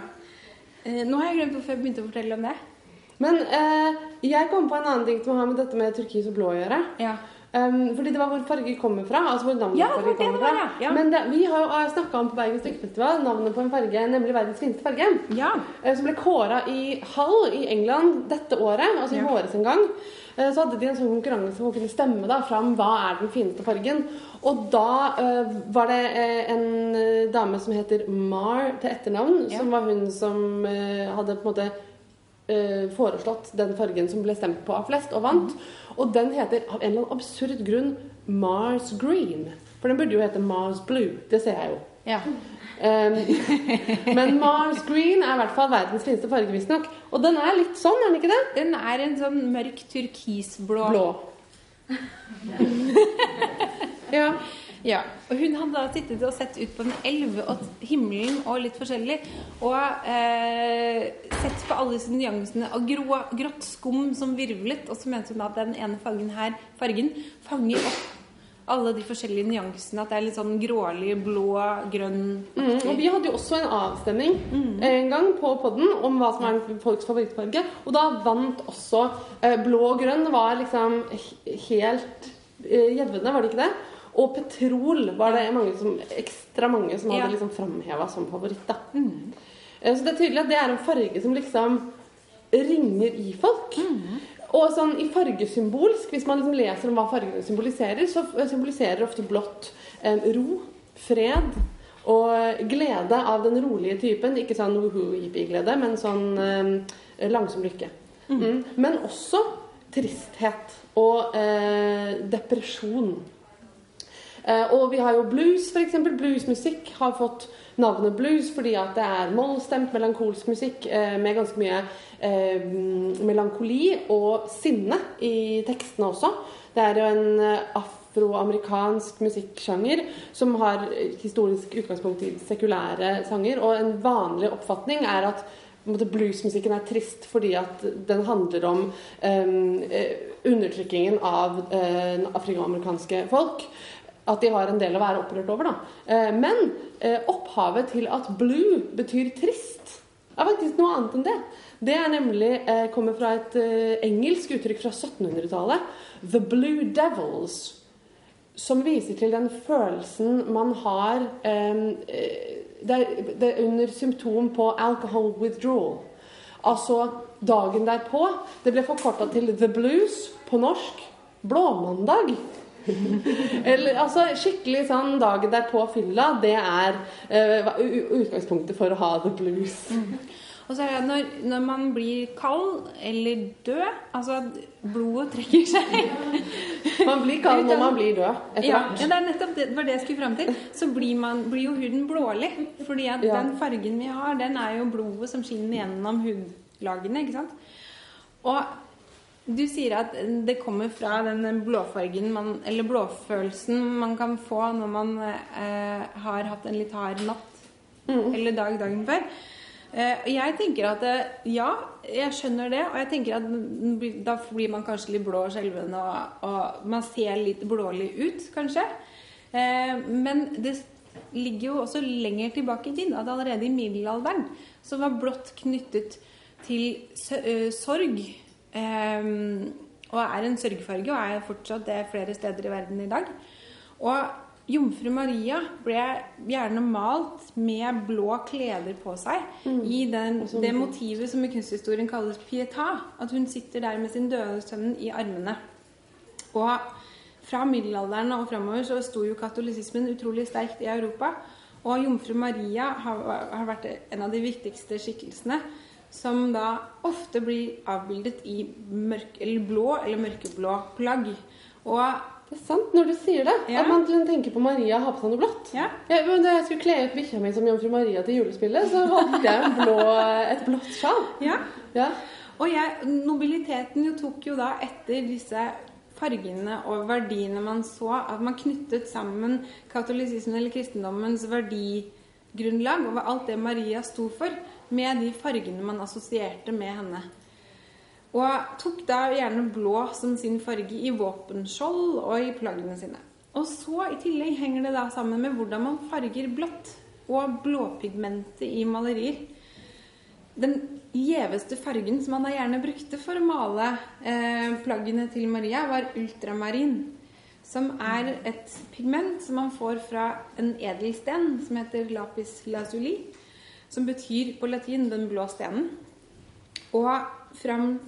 Eh, nå har jeg glemt hvorfor jeg begynte å fortelle om det. Men eh, jeg kom på en annen ting som har med dette med turkis og blå å gjøre. Ja. Um, fordi det var hvor farger kommer fra. altså hvor navnet Ja, farger kommer var, fra. ja. Men det, vi har jo snakka om på Bergen strikkefestival navnet på en farge, nemlig verdens fineste farge. Ja. Uh, Som ble kåra i Hull i England dette året, altså i våres en gang. Uh, Så hadde de en sånn konkurranse hvor kunne stemme da, fram hva er den fineste fargen. Og da uh, var det en dame som heter Mar til etternavn, som var hun som hadde på en måte foreslått den fargen som ble stemt på av flest, og vant. Og den heter av en eller annen absurd grunn Mars Green. For den burde jo hete Mars Blue. Det ser jeg jo. ja. Um, <laughs> men Mars Green er i hvert fall verdens fineste farge, visstnok. Og den er litt sånn, er den ikke det? Den er en sånn mørk turkisblå. Blå. <laughs> ja. Ja, og Hun hadde da sittet og sett ut på en elv og himmelen og litt forskjellig. Og eh, sett på alle disse nyansene av grå, grått skum som virvlet. Og så mente hun at den ene fargen her fargen fanger opp alle de forskjellige nyansene. At det er litt sånn grålig, blå, grønn Mm, og vi hadde jo også en avstemning en gang på podden om hva som er folks favorittfarge. Og da vant også eh, blå og grønn var liksom helt eh, jevne, var det ikke det? Og petrol var det mange som, ekstra mange som hadde Ja. liksom framheva som favoritt. da. Mm. Så det er tydelig at det er en farge som liksom ringer i folk. Og sånn i fargesymbolsk, hvis man liksom leser om hva fargene symboliserer, så symboliserer ofte blått eh, ro, fred og glede av den rolige typen. Ikke sånn woohoo-hippie-glede, men sånn eh, langsom lykke. Mm. Men også tristhet og eh, depresjon. Eh, og vi har jo blues, f.eks. Bluesmusikk har fått navnet blues fordi at det er mollstemt, melankolsk musikk eh, med ganske mye eh, melankoli og sinne i tekstene også. Det er jo en afroamerikansk musikksjanger som har historisk utgangspunkt i sekulære sanger. Og en vanlig oppfatning er at bluesmusikken er trist fordi at den handler om eh, undertrykkingen av eh, afrikanske folk at de har en del å være opprørt over. Da. Eh, Men eh, opphavet til at blue betyr trist, er faktisk noe annet enn det. Det er nemlig eh, kommer fra et engelsk uttrykk fra 1700-tallet. The Blue Devils. Som viser til den følelsen man har det er under symptom på alcohol withdrawal. Altså dagen derpå. Det ble forkorta til The Blues på norsk. Blåmandag. Eller altså skikkelig sånn dagen derpå fylla, det er uh, utgangspunktet for å ha the blues. Og så er det når, når man blir kald eller død Altså blodet trekker seg Man blir kald når man blir død etter ja, hvert. ja, det er nettopp det, var det jeg skulle fram til. Så blir, man, blir jo huden blålig. Fordi at Ja. den fargen vi har, den er jo blodet som skinner gjennom hudlagene. ikke sant? Og du sier at det kommer fra den blåfargen man, eller blåfølelsen man kan få når man eh, har hatt en litt hard natt eller dag dagen før. Eh, jeg tenker at eh, ja, jeg skjønner det. Og jeg tenker at da blir man kanskje litt blå og skjelven, og, og man ser litt blålig ut, kanskje. Eh, men det ligger jo også lenger tilbake i tid. At allerede i middelalderen så var blått knyttet til sø- sorg. Eh, og er en sørgefarge, og er fortsatt det flere steder i verden i dag. Og Jomfru Maria ble gjerne malt med blå kleder på seg i den, det motivet som i kunsthistorien kalles pietà. At hun sitter der med sin døde sønn i armene. Og fra middelalderen og framover så sto jo katolisismen utrolig sterkt i Europa. Og jomfru Maria har, har vært en av de viktigste skikkelsene. Som da ofte blir avbildet i mørk, eller blå eller mørkeblå plagg. Og Det er sant når du sier det. Ja. At man tenker på Maria har på seg noe blått. ja, Ja, men da jeg skulle kle ut bikkja mi som jomfru Maria til julespillet, så valgte jeg en blå, et blått sjal. ja. Ja. Og jeg, nobiliteten jo tok jo da etter disse fargene og verdiene man så, at man knyttet sammen katolisismen eller kristendommens verdigrunnlag og alt det Maria sto for, med de fargene man assosierte med henne. Og tok da gjerne blå som sin farge i våpenskjold og i plaggene sine. Og så i tillegg henger det da sammen med hvordan man farger blått og blåpigmentet i malerier. Den gjeveste fargen som man da gjerne brukte for å male eh, plaggene til Maria, var ultramarin. Som er et pigment som man får fra en edelsten som heter lapis lazuli. Som betyr på latin 'den blå stenen'. Og fram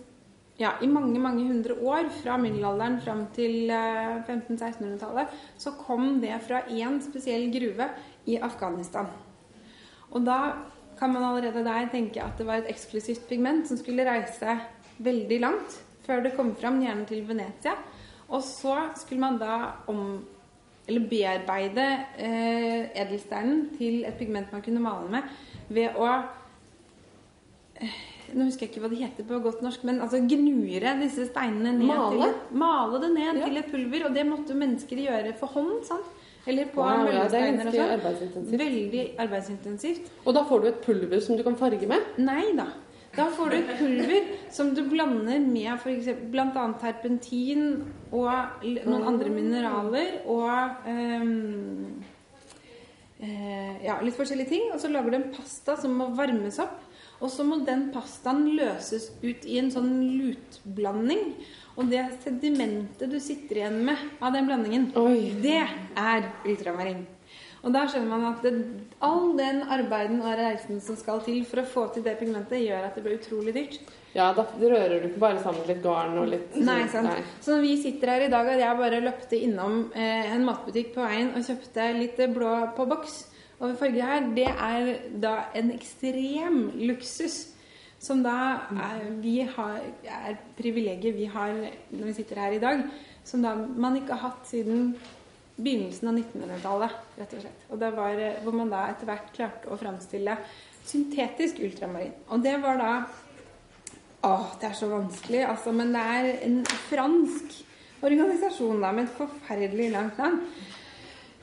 ja, i mange mange hundre år, fra middelalderen fram til eh, 1500-1600-tallet, så kom det fra én spesiell gruve i Afghanistan. Og da kan man allerede der tenke at det var et eksklusivt pigment som skulle reise veldig langt før det kom fram, gjerne til Venezia. Og så skulle man da om bearbeide eh, edelsteinen til et pigment man kunne male med ved å eh, Nå husker jeg ikke hva det heter på godt norsk, men altså gnure disse steinene ned Male? til Male det ned Ja. til et pulver, og det måtte mennesker gjøre for hånd, sant? Eller på Wow, er møllesteiner og sånn. Veldig arbeidsintensivt. Og da får du et pulver som du kan farge med. Nei da. Da får du et pulver som du blander med annet terpentin og noen andre mineraler og eh, ja, litt forskjellige ting. Og så lager du en pasta som må varmes opp. Og så må den pastaen løses ut i en sånn lutblanding. Og det sedimentet du sitter igjen med av den blandingen, Oi. det er ultramarin. Og da skjønner man at det, all den arbeiden og reisen som skal til for å få til det pigmentet, gjør at det blir utrolig dyrt. Ja, da rører du ikke bare sammen litt garn og litt Nei, sant. Så når vi sitter her i dag, og jeg bare løpte innom eh, en matbutikk på veien og kjøpte litt eh, blå på boks over farge her, det er da en ekstrem luksus. Som da er, vi har, er privilegiet vi har når vi sitter her i dag, som da man ikke har hatt siden begynnelsen av 1900-tallet, rett og slett. Og det var eh, hvor man da etter hvert klarte å framstille syntetisk ultramarin. Og det var da Åh, det er så vanskelig, altså. Men det er en fransk organisasjon da, med et forferdelig langt navn.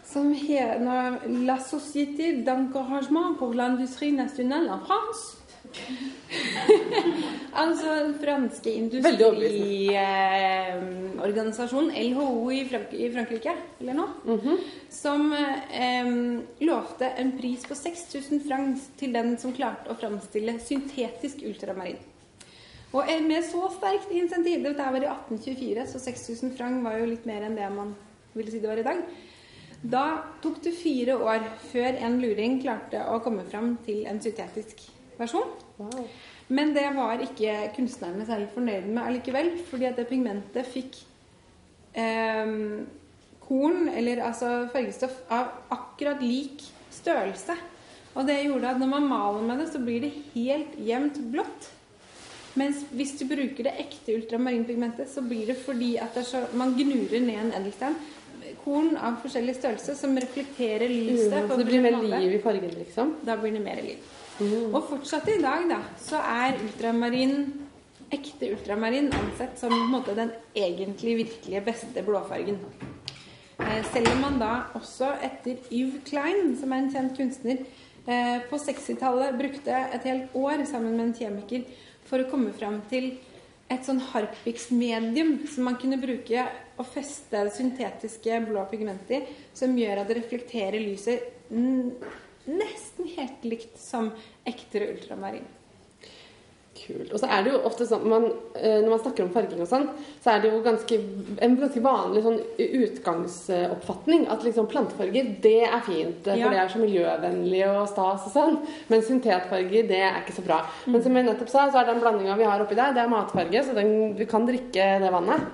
Som heter La Société d'Encouragement pour l'Industrie Nationale en France. <laughs> altså den franske industriorganisasjonen eh, LHO i, Frank i Frankrike, eller noe, som eh, lovte en pris på 6000 francs til den som klarte å framstille syntetisk ultramarin. Og eh, med så sterkt insentiv Dette var i 1824, så 6000 franc var jo litt mer enn det man ville si det var i dag. Da tok det fire år før en luring klarte å komme fram til en syntetisk versjon. Wow. Men det var ikke kunstnerne særlig fornøyd med allikevel, fordi at det pigmentet fikk eh, korn, eller altså fargestoff, av akkurat lik størrelse. Og det gjorde at når man maler med det, så blir det helt jevnt blått. Mens hvis du bruker det ekte ultramarinpigmentet, så blir det fordi at det så, man gnurer ned en edelstein. Korn av forskjellig størrelse som reflekterer lyset. Mm, så det blir mer liv i fargen, liksom? Da blir det mer liv. Mm. Og fortsatt i dag, da, så er ultramarin ekte ultramarin ansett som måte, den egentlig virkelige beste blåfargen. Eh, selv om man da også etter Yves Klein, som er en kjent kunstner, eh, på 60-tallet brukte et helt år sammen med en kjemiker for å komme fram til et sånn harpiksmedium som man kunne bruke og feste syntetiske blå pigmenter i, som gjør at det reflekterer lyset nesten helt likt som ekte ultramarin. Kult. Og så er det jo ofte sånn man, eh, Når man snakker om farging og sånn, så er det jo ganske, en ganske vanlig sånn utgangsoppfatning at liksom plantefarger, det er fint, for ja. det er så miljøvennlig og stas og sånn. Men syntetfarger, det er ikke så bra. Mm. Men som jeg nettopp sa, så er den blandinga vi har oppi der, det er matfarge, så den, du kan drikke det vannet.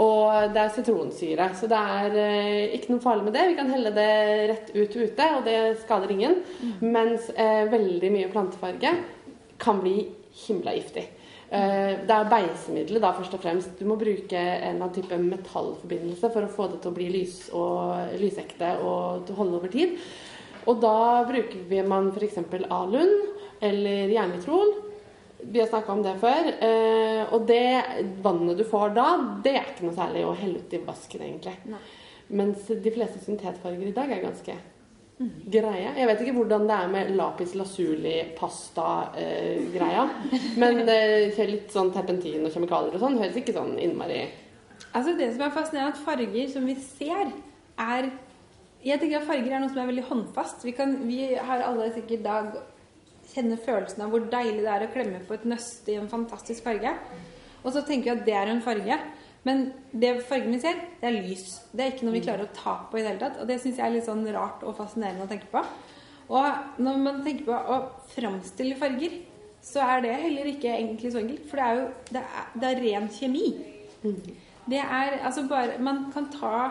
Og det er sitronsyre, så det er eh, ikke noe farlig med det. Vi kan helle det rett ut ute, og det skader ingen. Mm. Mens eh, veldig mye plantefarge kan bli himla giftig. Eh, det er beisemiddelet da først og fremst. Du må bruke en eller annen type metallforbindelse for å få det til å bli lys og, lysekte og holde over tid. Og da bruker man f.eks. alun eller jernnitrol. Vi har snakka om det før. Eh, og det vannet du får da, det er ikke noe særlig å helle ut i vasken, egentlig. Nei. Mens de fleste syntetfarger i dag er ganske greie. Jeg vet ikke hvordan det er med lapis lazuli-pasta-greia. Eh, men eh, litt sånn terpentin og kjemikalier og sånn høres ikke sånn innmari Altså Det som er fascinerende, at farger som vi ser, er Jeg tenker at farger er noe som er veldig håndfast. Vi, kan, vi har alle sikkert da kjenner følelsen av hvor deilig det er å klemme på et nøste i en fantastisk farge. Og så tenker vi at det er en farge. Men det fargen vi ser, det er lys. Det er ikke noe vi klarer å ta på i det hele tatt. Og det syns jeg er litt sånn rart og fascinerende å tenke på. Og når man tenker på å framstille farger, så er det heller ikke egentlig så enkelt. For det er jo det er, det er ren kjemi. Det er altså bare Man kan ta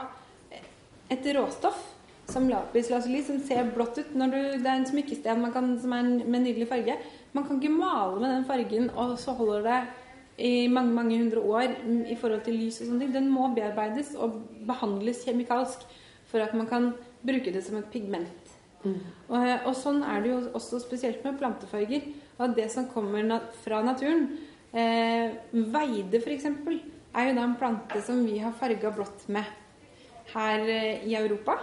et råstoff som lapis lazuli, som ser blått ut du, Det er en smykkesten som er en, med nydelig farge. Man kan ikke male med den fargen, og så holder det i mange mange hundre år i forhold til lys og sånne ting, den må bearbeides og behandles kjemikalsk for at man kan bruke det som et pigment. Mm. Og, og, sånn er det jo også spesielt med plantefarger. Og det som kommer nat fra naturen eh, Veide, f.eks., er jo da en plante som vi har farga blått med her eh, i Europa.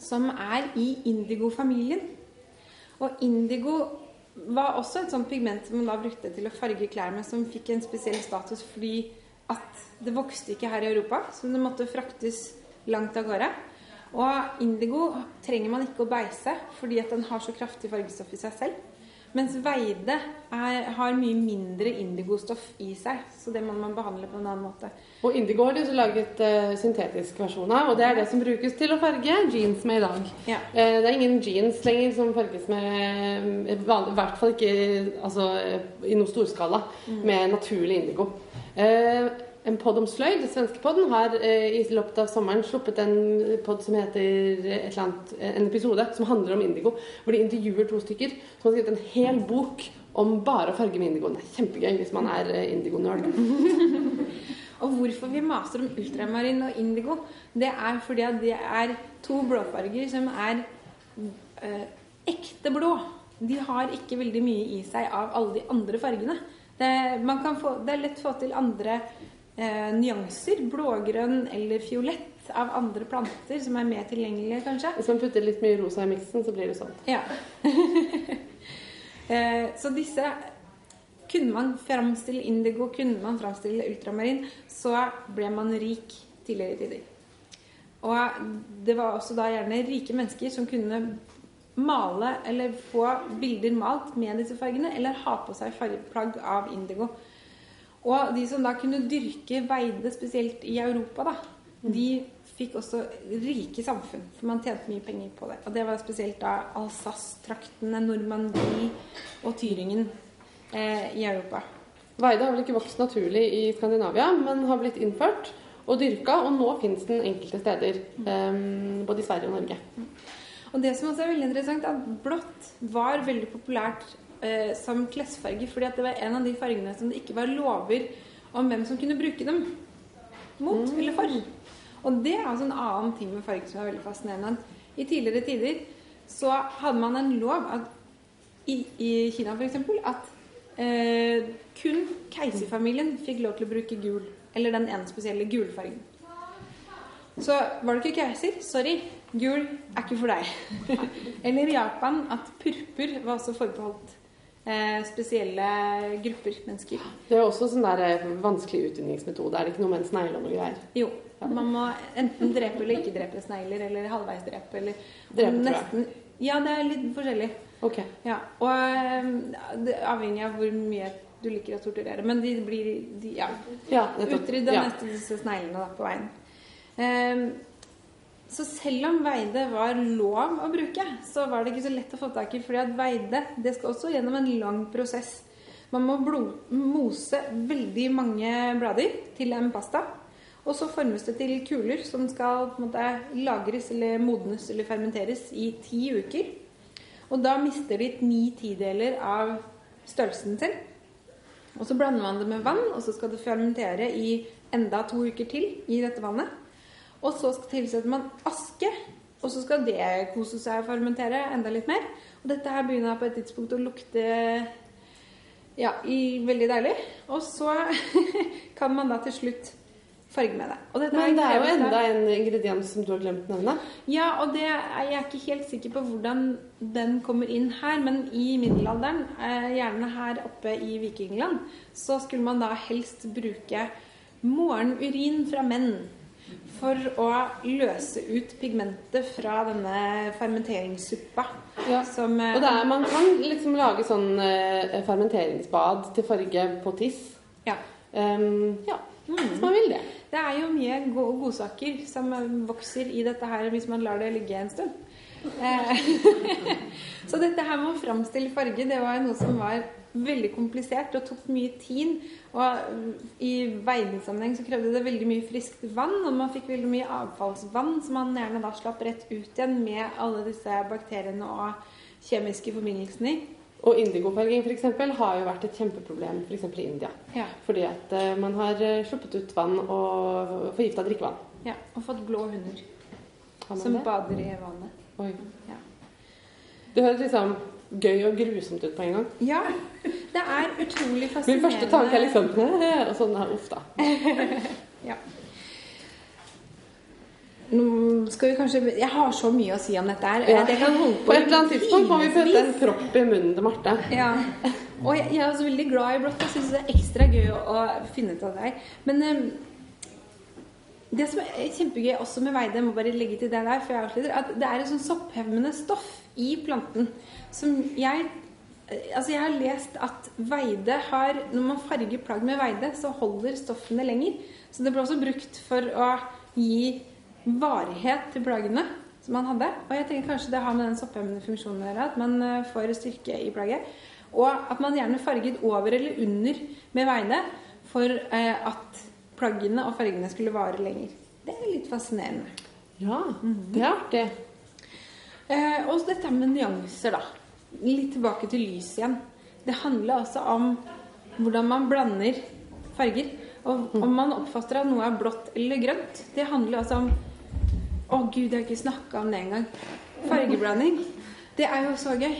Som er i indigofamilien. Og indigo var også et sånt pigment som man da brukte til å farge klær med, som fikk en spesiell status fordi at det vokste ikke her i Europa, så det måtte fraktes langt av gårde. Og indigo trenger man ikke å beise fordi at den har så kraftig fargestoff i seg selv. Mens Veide er, har mye mindre indigostoff i seg, så det må man behandle på en annen måte. Og indigo har de også laget uh, syntetisk versjon av, og det er det som brukes til å farge jeans med i dag. Ja. Uh, det er ingen jeans lenger som farges med I hvert fall ikke altså, i noe storskala mm. med naturlig indigo. Uh, en pod om sløyd, den svenske podden, har eh, i løpet av sommeren sluppet en pod som heter et eller annet, en episode som handler om indigo. Hvor de intervjuer to stykker som har skrevet en hel bok om bare å farge med indigo. Det er kjempegøy hvis man er eh, indigo-nerd. <laughs> og hvorfor vi maser om ultramarin og indigo, det er fordi at det er to blåfarger som er eh, ekte blå. De har ikke veldig mye i seg av alle de andre fargene. Det, få, det er lett å få til andre eh, nyanser, blågrønn eller fiolett, av andre planter som er mer tilgjengelige, kanskje. Hvis man putter litt mye rosa i miksen, så blir det sånn. Ja. <laughs> eh, så disse Kunne man framstille indigo, kunne man framstille ultramarin, så ble man rik tidligere i tider. Og det var også da gjerne rike mennesker som kunne male eller få bilder malt med disse fargene, eller ha på seg fargeplagg av indigo. Og de som da kunne dyrke veide, spesielt i Europa, da, de fikk også rike samfunn. For man tjente mye penger på det. Og det var spesielt da Alsace-traktene, Normandie og Tyringen eh, i Europa. Veide har vel ikke vokst naturlig i Skandinavia, men har blitt innført og dyrka, og nå fins den enkelte steder. eh, både i Sverige og Norge. Og det som også er veldig interessant, er at blått var veldig populært eh, som klesfarge fordi at det var en av de fargene som det ikke var lover om hvem som kunne bruke dem mot eller for. Og det er altså en annen ting med farger som er veldig fascinerende. I tidligere tider så hadde man en lov at i, i Kina f.eks. at eh, kun keiserfamilien fikk lov til å bruke gul. Eller den ene spesielle gulfargen. Så var du ikke keiser, sorry, gul er ikke for deg. <laughs> Eller i Japan at purpur var også forbeholdt eh, spesielle grupper mennesker. Det er også sånn der eh, vanskelig utvinningsmetode. Er det ikke noe med en snegle og noe greier? Jo. Man må enten drepe eller ikke drepe snegler, eller halvveis drepe, eller Drepe, nesten Ja, det er litt forskjellig. Ok. Ja, og eh, er avhengig av hvor mye du liker å torturere. Men de blir de, ja, Ja, utrydda Ja. nesten disse sneglene da, på veien. Ehm, så selv om veide var lov å bruke, så var det ikke så lett å få tak i. fordi at veide det skal også gjennom en lang prosess. Man må blod, mose veldig mange blader til en pasta. Og så formes det til kuler som skal måte, lagres eller modnes eller fermenteres i ti uker. Og da mister de ni tideler av størrelsen sin. Og så blander man det med vann, og så skal det fermentere i enda to uker til i dette vannet. Og så tilsetter man aske, og så skal det kose seg og fermentere enda litt mer. Og dette her begynner på et tidspunkt å lukte ja, i, veldig deilig. Og så <laughs> kan man da til slutt farge med det. Men det er jo enda en ingrediens som du har glemt å nevne. ja, og det er jeg er ikke helt sikker på hvordan den kommer inn her, men i middelalderen, eh, gjerne her oppe i Vikingland, så skulle man da helst bruke morgenurin fra menn for å løse ut pigmentet fra denne fermenteringssuppa. Ja. Som, eh, Og det er, man kan liksom lage sånn eh, fermenteringsbad til farge på tiss. ja. Um, ja, hvis man vil det. Det er jo mye go godsaker som vokser i dette her hvis man lar det ligge en stund. Eh, <laughs> så dette her med å framstille farge, det var noe som var veldig komplisert og tok mye tid. Og i veidesammenheng så krevde det veldig mye friskt vann, og man fikk veldig mye avfallsvann som man gjerne da slapp rett ut igjen med alle disse bakteriene og kjemiske forbindelsene i. Og indigofarging for eksempel, har jo vært et kjempeproblem f.eks. i India. Ja. Fordi at eh, man har eh, sluppet ut vann og forgifta drikkevann. ja. Og fått blå hunder som det? bader i vannet. Oi. Ja. Det høres liksom gøy og grusomt ut på en gang. Ja, det er utrolig fascinerende. <laughs> Min første tanke er liksom <laughs> Og sånn her, uff da. <laughs> Ja. Nå skal vi kanskje Jeg har så mye å si om dette her. Ja. Det kan holde På et eller annet tidspunkt må vi putte en propp i munnen til Marte. Ja. Og jeg, jeg er også veldig glad i blått. Jeg syns det er ekstra gøy å, å finne ut av det her. Men eh, det som er kjempegøy også med veide, må bare legge til det der, for jeg avslutter, at det er et sånn sopphevmende stoff i planten som jeg Altså Jeg har lest at veide har Når man farger plagg med veide, så holder stoffene lenger. Så det ble også brukt for å gi varighet til plaggene som man hadde. Og jeg tenker kanskje det har med den sopphemmende funksjonen å gjøre, at man eh, får styrke i plagget. Og at man gjerne farget over eller under med veide for eh, at plaggene og fargene skulle vare lenger. Det er litt fascinerende. Ja, det er artig. Eh, og dette med nyanser, da. Litt tilbake til lys igjen. Det handler altså om hvordan man blander farger. Og om man oppfatter at noe er blått eller grønt. Det handler altså om Å gud, jeg har ikke snakka om det engang. Fargeblanding. Det er jo så gøy.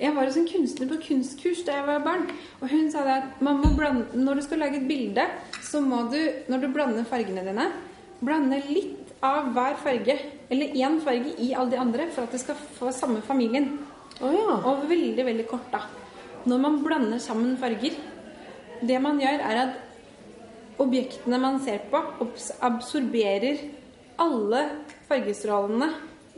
Jeg var hos en kunstner på kunstkurs da jeg var barn. Og hun sa det at man må blande, når du skal lage et bilde, så må du, når du blander fargene dine, blande litt av hver farge, eller én farge i alle de andre, for at det skal få samme familien. Oh, ja. Og veldig, veldig kort, da. Når man blander sammen farger Det man gjør, er at objektene man ser på, absorberer alle fargestrålene,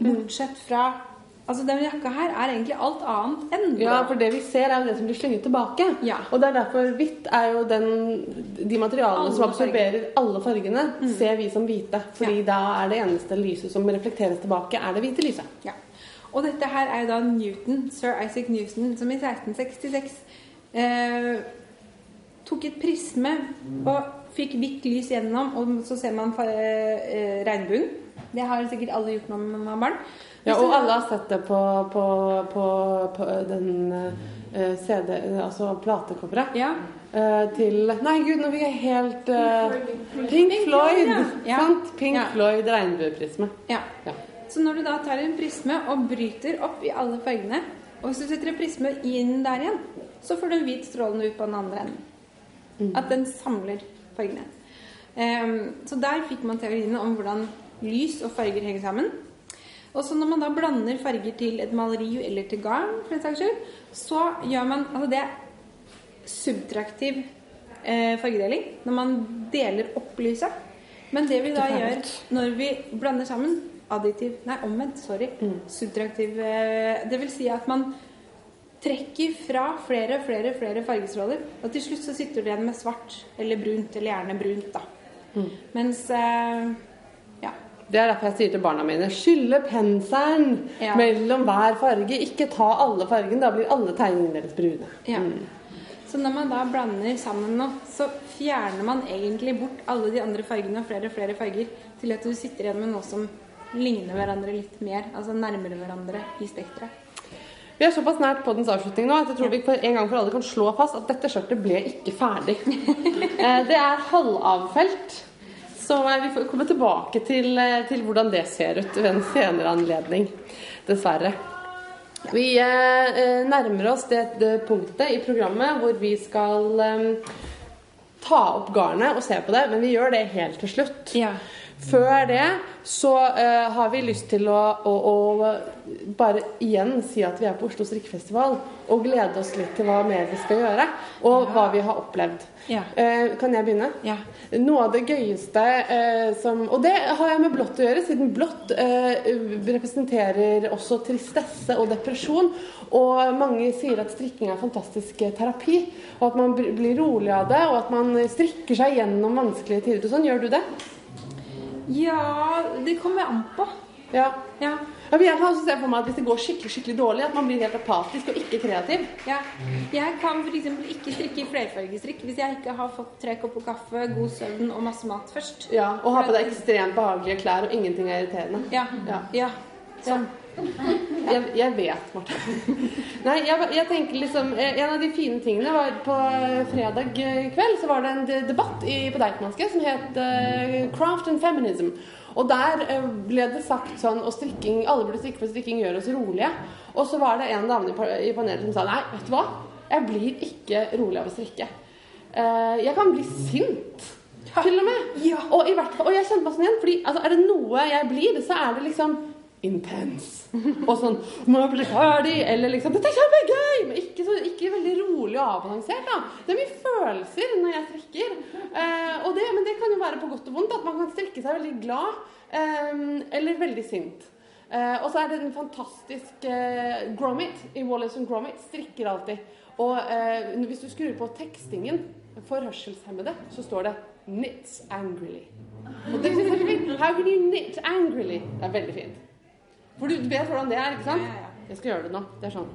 bortsett fra Altså, denne jakka her er egentlig alt annet enn. Ja, for det vi ser er jo det som blir slenget tilbake. Ja. Og det er derfor hvitt er jo den, de materialene Alle som absorberer alle fargene, ser vi som hvite. Fordi Ja. da er det eneste lyset som reflekteres tilbake, er det hvite lyset. Ja. Og dette her er jo da Newton, sir Isaac Newton, som i 1666 eh, tok et prisme og fikk hvitt lys gjennom, og så ser man fa- eh, regnbuen. Det har sikkert alle gjort når man var barn. Ja, og alle har sett det på, på, på, på den uh, CD, altså platecoveret. Ja. Uh, til Nei, gud, nå fikk jeg helt uh, Pink Floyd! ja. Sant? Pink Ja. Floyd regnbueprisme. ja. Ja. Så når du da tar en prisme og bryter opp i alle fargene, og hvis du setter en prisme inn der igjen, så får du en hvit strålende ut på den andre enden. Mm. At den samler fargene. Um, så der fikk man teoriene om hvordan lys og farger henger sammen. Og så når man da blander farger til et maleri eller til garn, for den saks skyld, så gjør man Altså det er subtraktiv eh, fargedeling når man deler opp lyset. Men det vi da gjør når vi blander sammen additiv Nei, omvendt. Sorry. Subtraktiv eh, Det vil si at man trekker fra flere flere, flere fargestråler. Og til slutt så sitter du igjen med svart eller brunt, eller gjerne brunt, da. Mens eh. Det er derfor jeg sier til barna mine skylle penselen Ja. mellom hver farge. Ikke ta alle fargene, da blir alle tegningene deres brune. Ja. Så når man da blander sammen nå, så fjerner man egentlig bort alle de andre fargene og flere og flere farger, til at du sitter igjen med noe som ligner hverandre litt mer, altså nærmere hverandre i spekteret. Vi er såpass nært på dens avslutning nå at jeg tror vi for en gang for alle kan slå fast at dette skjørtet ble ikke ferdig. <laughs> Eh, Det er halvavfelt, så eh, vi får komme tilbake til, eh, til hvordan det ser ut ved en senere anledning. Dessverre. Vi eh, eh, nærmer oss det, det punktet i programmet hvor vi skal eh, ta opp garnet og se på det, men vi gjør det helt til slutt. Ja. Før det så uh, har vi lyst til å, å, å bare igjen si at vi er på Oslo strikkefestival, og glede oss litt til hva mer vi skal gjøre, og hva vi har opplevd. Ja. Uh, kan jeg begynne? Ja. Noe av det gøyeste uh, som Og det har jeg med blått å gjøre, siden blått representerer også tristesse og depresjon. Og mange sier at strikking er fantastisk terapi, og at man blir rolig av det, og at man strikker seg gjennom vanskelige tider. og Sånn, gjør du det? Ja, det kommer an på. Ja. Ja. Jeg vil gjerne se for meg at Hvis det går skikkelig skikkelig dårlig, at man blir helt apatisk og ikke kreativ. Ja. Jeg kan f.eks. ikke strikke i flerfargestrikk hvis jeg ikke har fått tre kopper kaffe, god søvn og masse mat først. Ja, Og ha på deg ekstremt behagelige klær, og ingenting er irriterende. Ja. Ja. ja. Sånn. Jeg, jeg vet, Marte. Nei, jeg, jeg tenker liksom eh, En av de fine tingene var på eh, fredag eh, kveld så var det en debatt i, på Deichmanske som het uh, Craft and Feminism. Og der ble det sagt sånn Og strikking, alle burde strikke, for strikking gjør oss rolige. Og så var det en dame i panelet som sa nei, vet du hva? Jeg blir ikke rolig av å strikke. Jeg kan bli sint. Til og med. Ja. Og, i hvert fall, og jeg kjente meg sånn igjen, fordi altså, er det noe jeg blir, så er det liksom intense. Og sånn Må bli ferdig? Eller liksom Dette er kjempegøy! Men ikke, så, ikke veldig rolig og avbalansert, da. Det er mye følelser når jeg strikker. Eh, det, men det kan jo være på godt og vondt. At man kan strikke seg veldig glad eh, eller veldig sint. Eh, og så er det en fantastisk eh, Gromit i Wallace and Gromit. Strikker alltid. Og eh, hvis du skrur på tekstingen for hørselshemmede, så står det 'knits angrily'. Og det synes jeg er fint. How can you knit angrily? Det er veldig fint. For du vet hvordan det er, ikke sant? Jeg skal gjøre det nå. Det er sånn.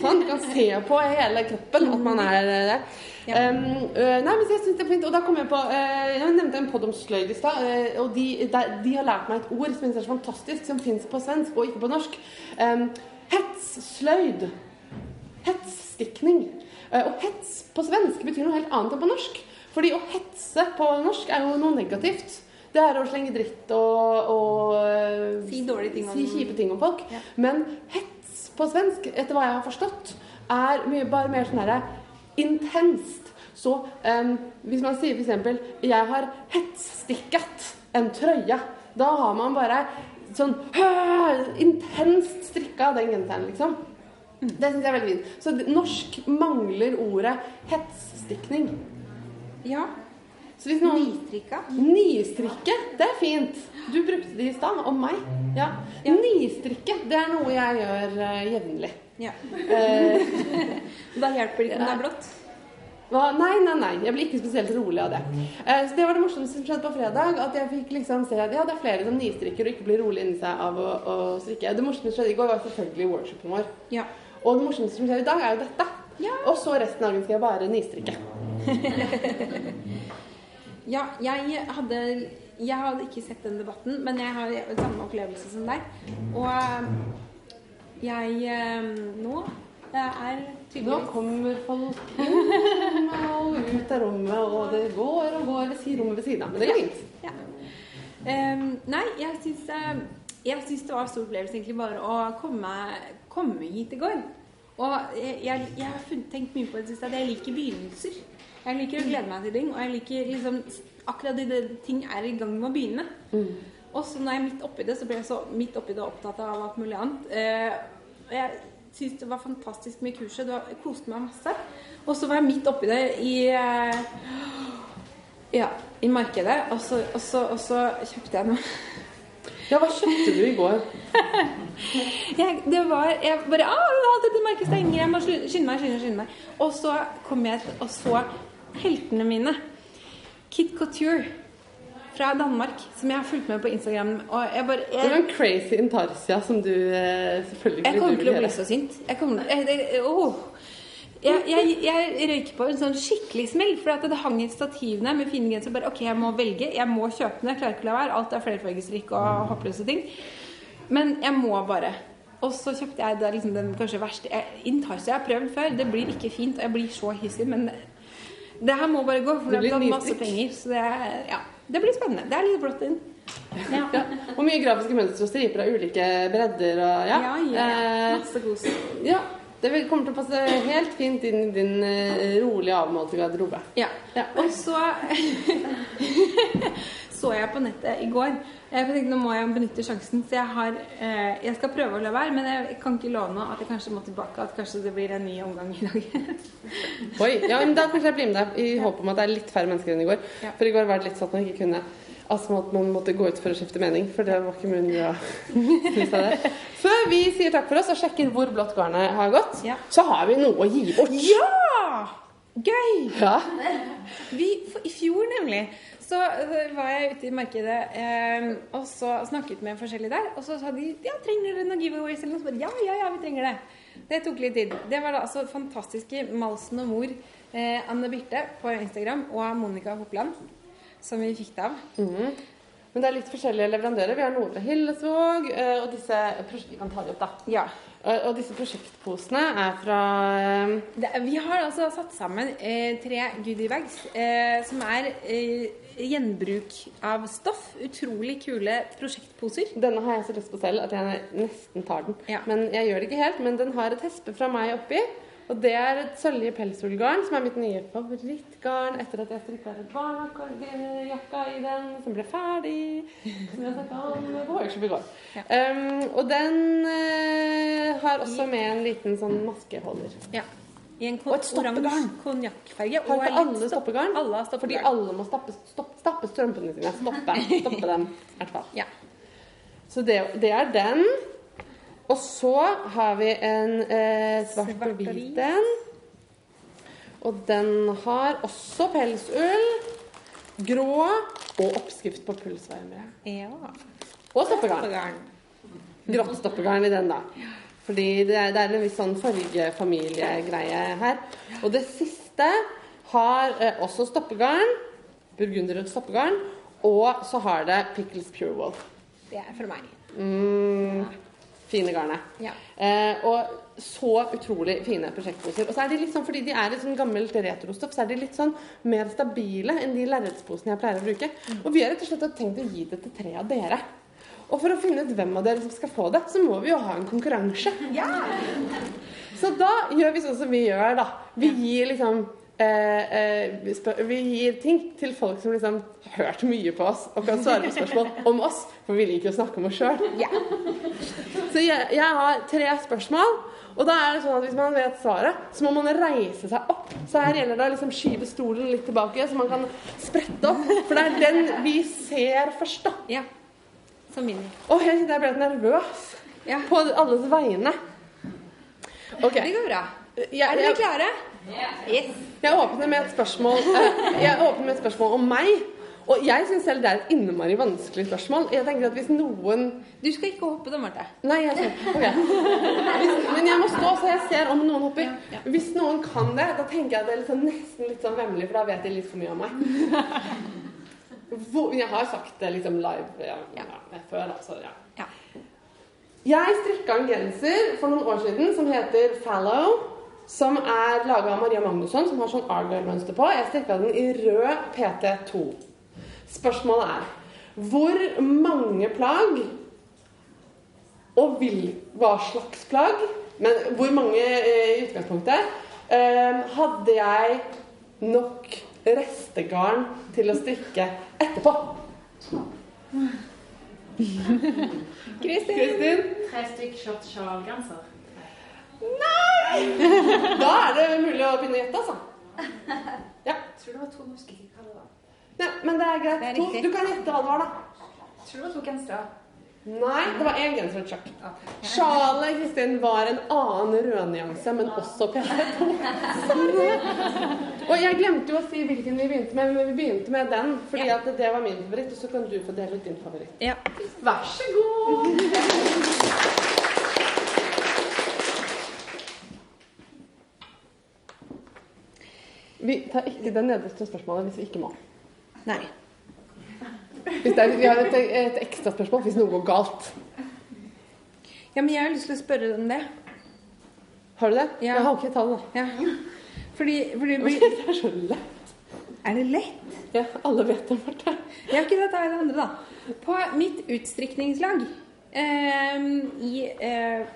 Sånn, du kan se på hele kroppen at man er det. der. Ja. Um, nei, men jeg synes det er fint. Og da kom jeg på uh, Jeg nevnte en podd om sløyd i stad. Uh, og de, der- de har lært meg et ord som jeg er så fantastisk, som fins på svensk og ikke på norsk. Um, hetssløyd. Hetsstikning. Og hets på svensk betyr noe helt annet enn på norsk. Fordi å hetse på norsk er jo noe negativt. Det er å slenge dritt og, og øh, Si dårlige ting om- si kjipe ting om folk. Ja. Men hets på svensk, etter hva jeg har forstått, er mye, bare mer sånn herre intenst. Så um, hvis man sier f.eks.: 'Jeg har hetsstikket en trøye', da har man bare sånn intenst strikka den genseren, liksom. Det syns jeg er veldig fint. Så norsk mangler ordet hetsstikning. Ja. Så hvis noen Nistrikka. Nistrikke, det er fint. Du brukte det i stad om meg. Ja. Ja. Nistrikke, det er noe jeg gjør uh, jevnlig. Ja. <laughs> Uh, Da hjelper det ikke om det er blått. Nei, nei, nei. Jeg blir ikke spesielt rolig av det. Uh, så Det var det morsomste som skjedde på fredag. At jeg fikk liksom se at ja, det er flere som nistrikker og ikke blir rolig inni seg av å, å strikke. Det morsomste som skjedde i går, var selvfølgelig workshopen vår. Ja. Og det morsomste som skjer i dag, er jo dette. Ja. Og så resten av dagen skal jeg bare nistrikke. <laughs> Ja, jeg hadde Jeg hadde ikke sett den debatten, men jeg har samme opplevelse som deg. Og eh, jeg eh, Nå er er Nå kommer folk <laughs> og ut av rommet, og det går og går ved rommet ved siden av. Men det går fint. Ja. Ehm, nei, jeg syns, eh, jeg syns det var en stor opplevelse egentlig bare å komme, komme hit i går. Og jeg, jeg, jeg har tenkt mye på det siste at jeg liker begynnelser. Jeg liker å glede meg til ting, og jeg liker liksom akkurat det ting er i gang med å begynne. Og så når jeg er midt oppi det, så blir jeg så midt oppi det opptatt av alt mulig annet. Eh, jeg syns det var fantastisk med kurset. Det koste meg masse. Og så var jeg midt oppi det i eh, ja, i markedet, og så, og, så, og så kjøpte jeg noe. <laughs> Ja, hva kjøpte du i går? <laughs> Jeg, det var, jeg bare ah, alt dette markedet stenger, jeg må slu- skynde meg, skynde meg, skynde meg. Og så kom jeg og så heltene mine. Kit Couture fra Danmark, som jeg har fulgt med på Instagram. Og jeg bare Det var jeg, en crazy intarsia som du eh, selvfølgelig jeg kommer til å bli så sint. Jeg kommer jeg, åh. Jeg, jeg, jeg røyker på en sånn skikkelig smell, for at det hang i stativene med fine gensere. Bare, ok, jeg må velge, jeg må kjøpe den, jeg klarer ikke å la være. Alt er flerfargestrikk og håpløse ting. Men jeg må bare. Og så kjøpte jeg liksom den kanskje verste Intarsia jeg har prøvd før. Det blir ikke fint, og jeg blir så hissig. Men det her må bare gå, for Det det blir masse penger. Så det, er, ja, det blir spennende. Det er litt blått inn. Ja. Ja. Og mye grafiske mønstre og striper av ulike bredder og ja. Ja, ja, ja. Eh, Masse kos. ja. Det kommer til å passe helt fint inn i din eh, rolig avmålte garderobe. Ja. Ja. Og så <laughs> så jeg på nettet i går. Jeg tenkte nå må jeg benytte sjansen, så jeg har eh, Jeg skal prøve å la være, men jeg kan ikke love at jeg kanskje må tilbake. At kanskje det blir en ny omgang i dag. <laughs> Oi, ja, men Da kanskje jeg blir med deg i håp om at det er litt færre mennesker enn i går. Ja. For i går var det litt sånn at man ikke kunne Altså at man måtte gå ut for å skifte mening, for det var ikke mulig å synes av det. Før vi sier takk for oss og sjekker hvor blått garnet har gått, Ja. så har vi noe å gi bort. Ja! Gøy! Ja. <laughs> Vi, I fjor nemlig så var jeg ute i markedet eh, og så snakket med forskjellige der. Og så sa de ja, trenger dere noen giveaways eller noe? Så ja, ja, ja, vi trenger det. Det tok litt tid. Det var da altså fantastiske Malsen og mor eh, Anne Birte på Instagram og Monica Hopland som vi fikk det av. Mhm. Men det er litt forskjellige leverandører. Vi har noe fra Hillesvåg, eh, og disse Vi kan ta de opp, da. Ja. Og, og disse prosjektposene er fra eh, Det, vi har altså satt sammen eh, tre goodiebags eh, som er eh, gjenbruk av stoff. Utrolig kule prosjektposer. Denne har jeg så lyst på selv at jeg nesten tar den. Ja. Men jeg gjør det ikke helt. Men den har et hespe fra meg oppi. Og det er et sølje pelsullgarn, som er mitt nye favorittgarn etter at jeg strikka barnejakka i den, som ble ferdig. Som jeg snakka om på workshop i går. Ja. Um, og den uh, har også med en liten sånn maskeholder. Ja. I en Og et stoppegarn. konjakkfarge. Har ikke alle stoppegarn? Alle har Fordi alle må stappe, stopp, stappe strømpene sine. Stoppe, <laughs> stoppe dem, i hvert fall. Ja. Så det, det er den. Og så har vi en eh, svart og hvit en. Og den har også pelsull, grå og oppskrift på pulsvarmere. ja. Og stoppegarn. Grått stoppegarn i den, da. Fordi det er, det er en viss sånn fargefamiliegreie her. Og det siste har eh, også stoppegarn. Burgunderrødt stoppegarn. Og så har det Pickles Pure Wolf. Det er for meg. Mm, fine garnet. Ja. Eh, og så utrolig fine prosjektposer. Og så er de litt sånn, fordi de er i sånn gammelt retrostoff, så er de litt sånn mer stabile enn de lerretsposene jeg pleier å bruke. Og vi har rett og slett tenkt å gi det til tre av dere. Og for å finne ut hvem av dere som skal få det, så må vi jo ha en konkurranse. Ja. Så da gjør vi sånn som vi gjør, da. Vi gir liksom eh, eh, vi gir ting til folk som liksom har hørt mye på oss og kan svare på spørsmål om oss, for vi liker å snakke om oss sjøl. Yeah. Så jeg, jeg har tre spørsmål. Og da er det sånn at Hvis man vet svaret, så må man reise seg opp. Så her gjelder det å liksom skyve stolen litt tilbake, så man kan sprette opp. For det er den vi ser først, da. ja. Som min. Å, jeg jeg ble nervøs Ja. på alles vegne. Okay. Det går bra. Jeg, Er dere klare? Yes. jeg åpner med et spørsmål eh, Jeg åpner med et spørsmål om meg. Og jeg syns selv det er et innmari vanskelig spørsmål. Jeg tenker at hvis noen Du skal ikke hoppe da, Marte. Nei, jeg skal Ok. Hvis, men jeg må stå så jeg ser om noen hopper. Ja, ja. Hvis noen kan det, da tenker jeg at det er liksom nesten litt sånn vemmelig, for da vet de litt for mye om meg. Hvor, jeg har sagt det liksom live ja, før, altså. Ja. Ja. Jeg strikka en genser for noen år siden som heter Fallow. Som er laga av Maria Magnusson, som har sånn Argyle-mønster på. Jeg strikka den i rød PT2. Spørsmålet er hvor mange plagg og vil, hva slags plagg, men hvor mange eh, i utgangspunktet, eh, hadde jeg nok restegarn til å strikke etterpå? <laughs> Kristin! Kristin? Tre stykk short sjalgenser. Da er det mulig å begynne å gjette, altså. Tror det var to norske hva det var. Ja, men det er greit. Det er To, du kan gjette hva det var, da. Tror det var to gensere. Nei, det var én genser og. Ok. Sjalet Kristin var en annen rødnyanse, men også PT2. Og jeg glemte jo å si hvilken vi begynte med, men vi begynte med den. Fordi Ja. at det var min favoritt, og så kan du få dele ut din favoritt. Ja. Vær så god! Vi tar ikke det nederste spørsmålet hvis vi ikke må. Nei. Hvis er, vi har et, et ekstra spørsmål hvis noe går galt. Ja, men jeg har lyst til å spørre om det. Har du det? Ja. Jeg har ikke tall, da. Ja. Fordi, fordi <laughs> Det er så lett. Er det lett? Ja, alle vet det, Marte. Ja, ikke det, ta det andre, da. På mitt utstrikningslag eh, i, eh,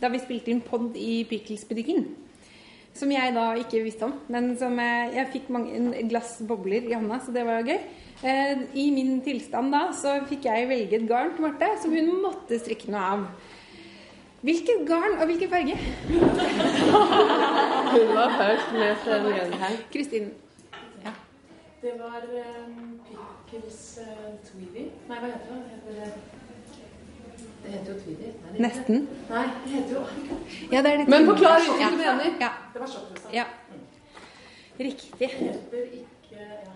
Da vi spilte inn pod i Pickles-butikken, som jeg da ikke visste om, men som jeg, jeg fikk mange, glass bobler i hånda, så det var gøy. Eh, I min tilstand da så fikk jeg velge et garn til Marte som hun måtte strikke noe av. Hvilket garn og hvilken farge? <laughs> Hun var først med Sven her. Kristin. Det var um, Pickles uh, Tweedy. Nei, hva heter det? Det heter, det heter jo Tweedy. Nei, Nesten. Nei, det heter jo <laughs> Ja, det det Men forklar Ja. hvilken du mener. Ja. Det var sjokkrosa. ja. Riktig. Heter ikke ja.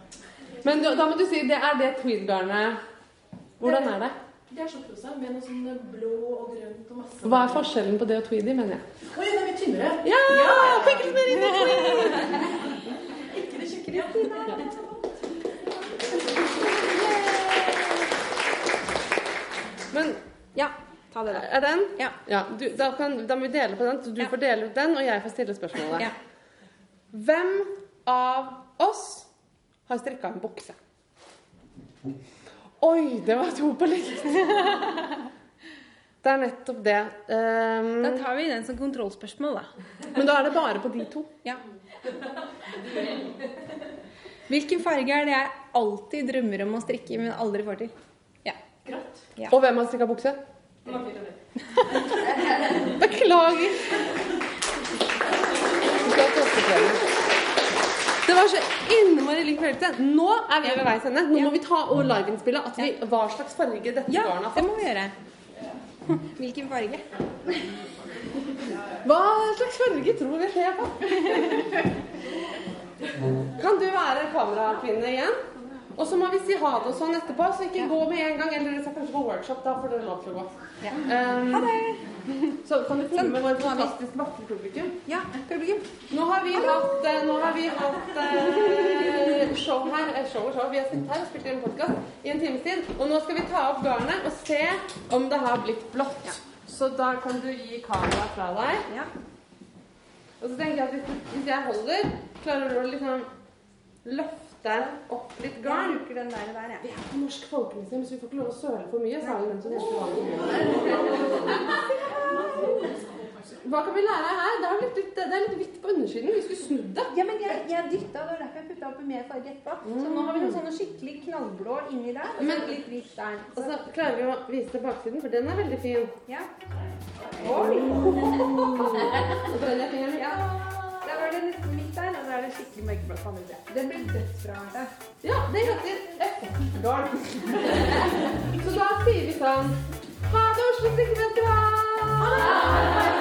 Men da, da må du si det er det tweed-garnet. Hvordan er det? Det er sjokkrosa med noe sånn blå og grønt og masse Hva er forskjellen på det og tweedy, mener jeg? Oi, det er mye tynnere. Ja! Pickles Merino tweed! Ikke det tjukkere. Men Ja, ta det, da. er den? Ja. du, da, kan, da må vi dele på den. Så du Ja. får dele ut den, og jeg får stille spørsmålet. Ja. Hvem av oss har strikka en bukse? Oi, det var to på likt! Det er nettopp det. Um, Da tar vi den som kontrollspørsmål, da. men da er det bare på de to. Ja. Hvilken farge er det jeg alltid drømmer om å strikke, men aldri får til? Ja. Grått. Ja. Og hvem har strikka bukse? Beklager. Det var så innmari lik følelse. Nå er vi ved veis ende. Nå må vi ta og liveinnspille at hva slags farge dette Ja, barnet har det må vi gjøre. Hvilken farge? Hva slags farge tror vi at jeg har fått? <laughs> Kan du være kamerakvinne igjen? Og så må vi si ha det og sånn etterpå, så ikke gå med en gang. Eller dere skal kanskje på workshop, da får dere lov til å gå. Ja. Um, Ha det! så kan du med vårt fantastiske vaklepublikum. Ja, publikum. Nå har vi hatt, eh, nå har vi hatt uh, show her. eh, Show og show. Vi har sittet her og spilt inn podkast i en times tid. Og nå skal vi ta opp garnet og se om det har blitt blått. Så da kan du gi kameraet fra deg. Ja. Og så tenker jeg at hvis, hvis jeg holder, klarer du å liksom løfte opp litt Jeg garn. bruker den der, der jeg. Vi er på Norsk Folkemuseum, så vi får ikke lov å søle for mye. sa hun som heter. Hva kan vi lære her? Det, er litt, det er litt hvitt på undersiden. Vi skulle snudd det. Ja, men jeg, jeg dytta, det var derfor jeg putta oppi mer farge etterpå. Så nå har vi noen sånne skikkelig knallblå inni der, og så Men- litt hvitt der. Og så klarer vi å vise til baksiden, for den er veldig fin. Ja. Og <laughs> så brenner jeg fingeren. ja. Der var det nesten midt der, og så er det skikkelig mørkeblått på andre sida. blir ble dødsbra. Da. Ja, det heter Effektgarn. <laughs> så da sier vi sånn Ha det, Oslo Sikkerhetsvakt!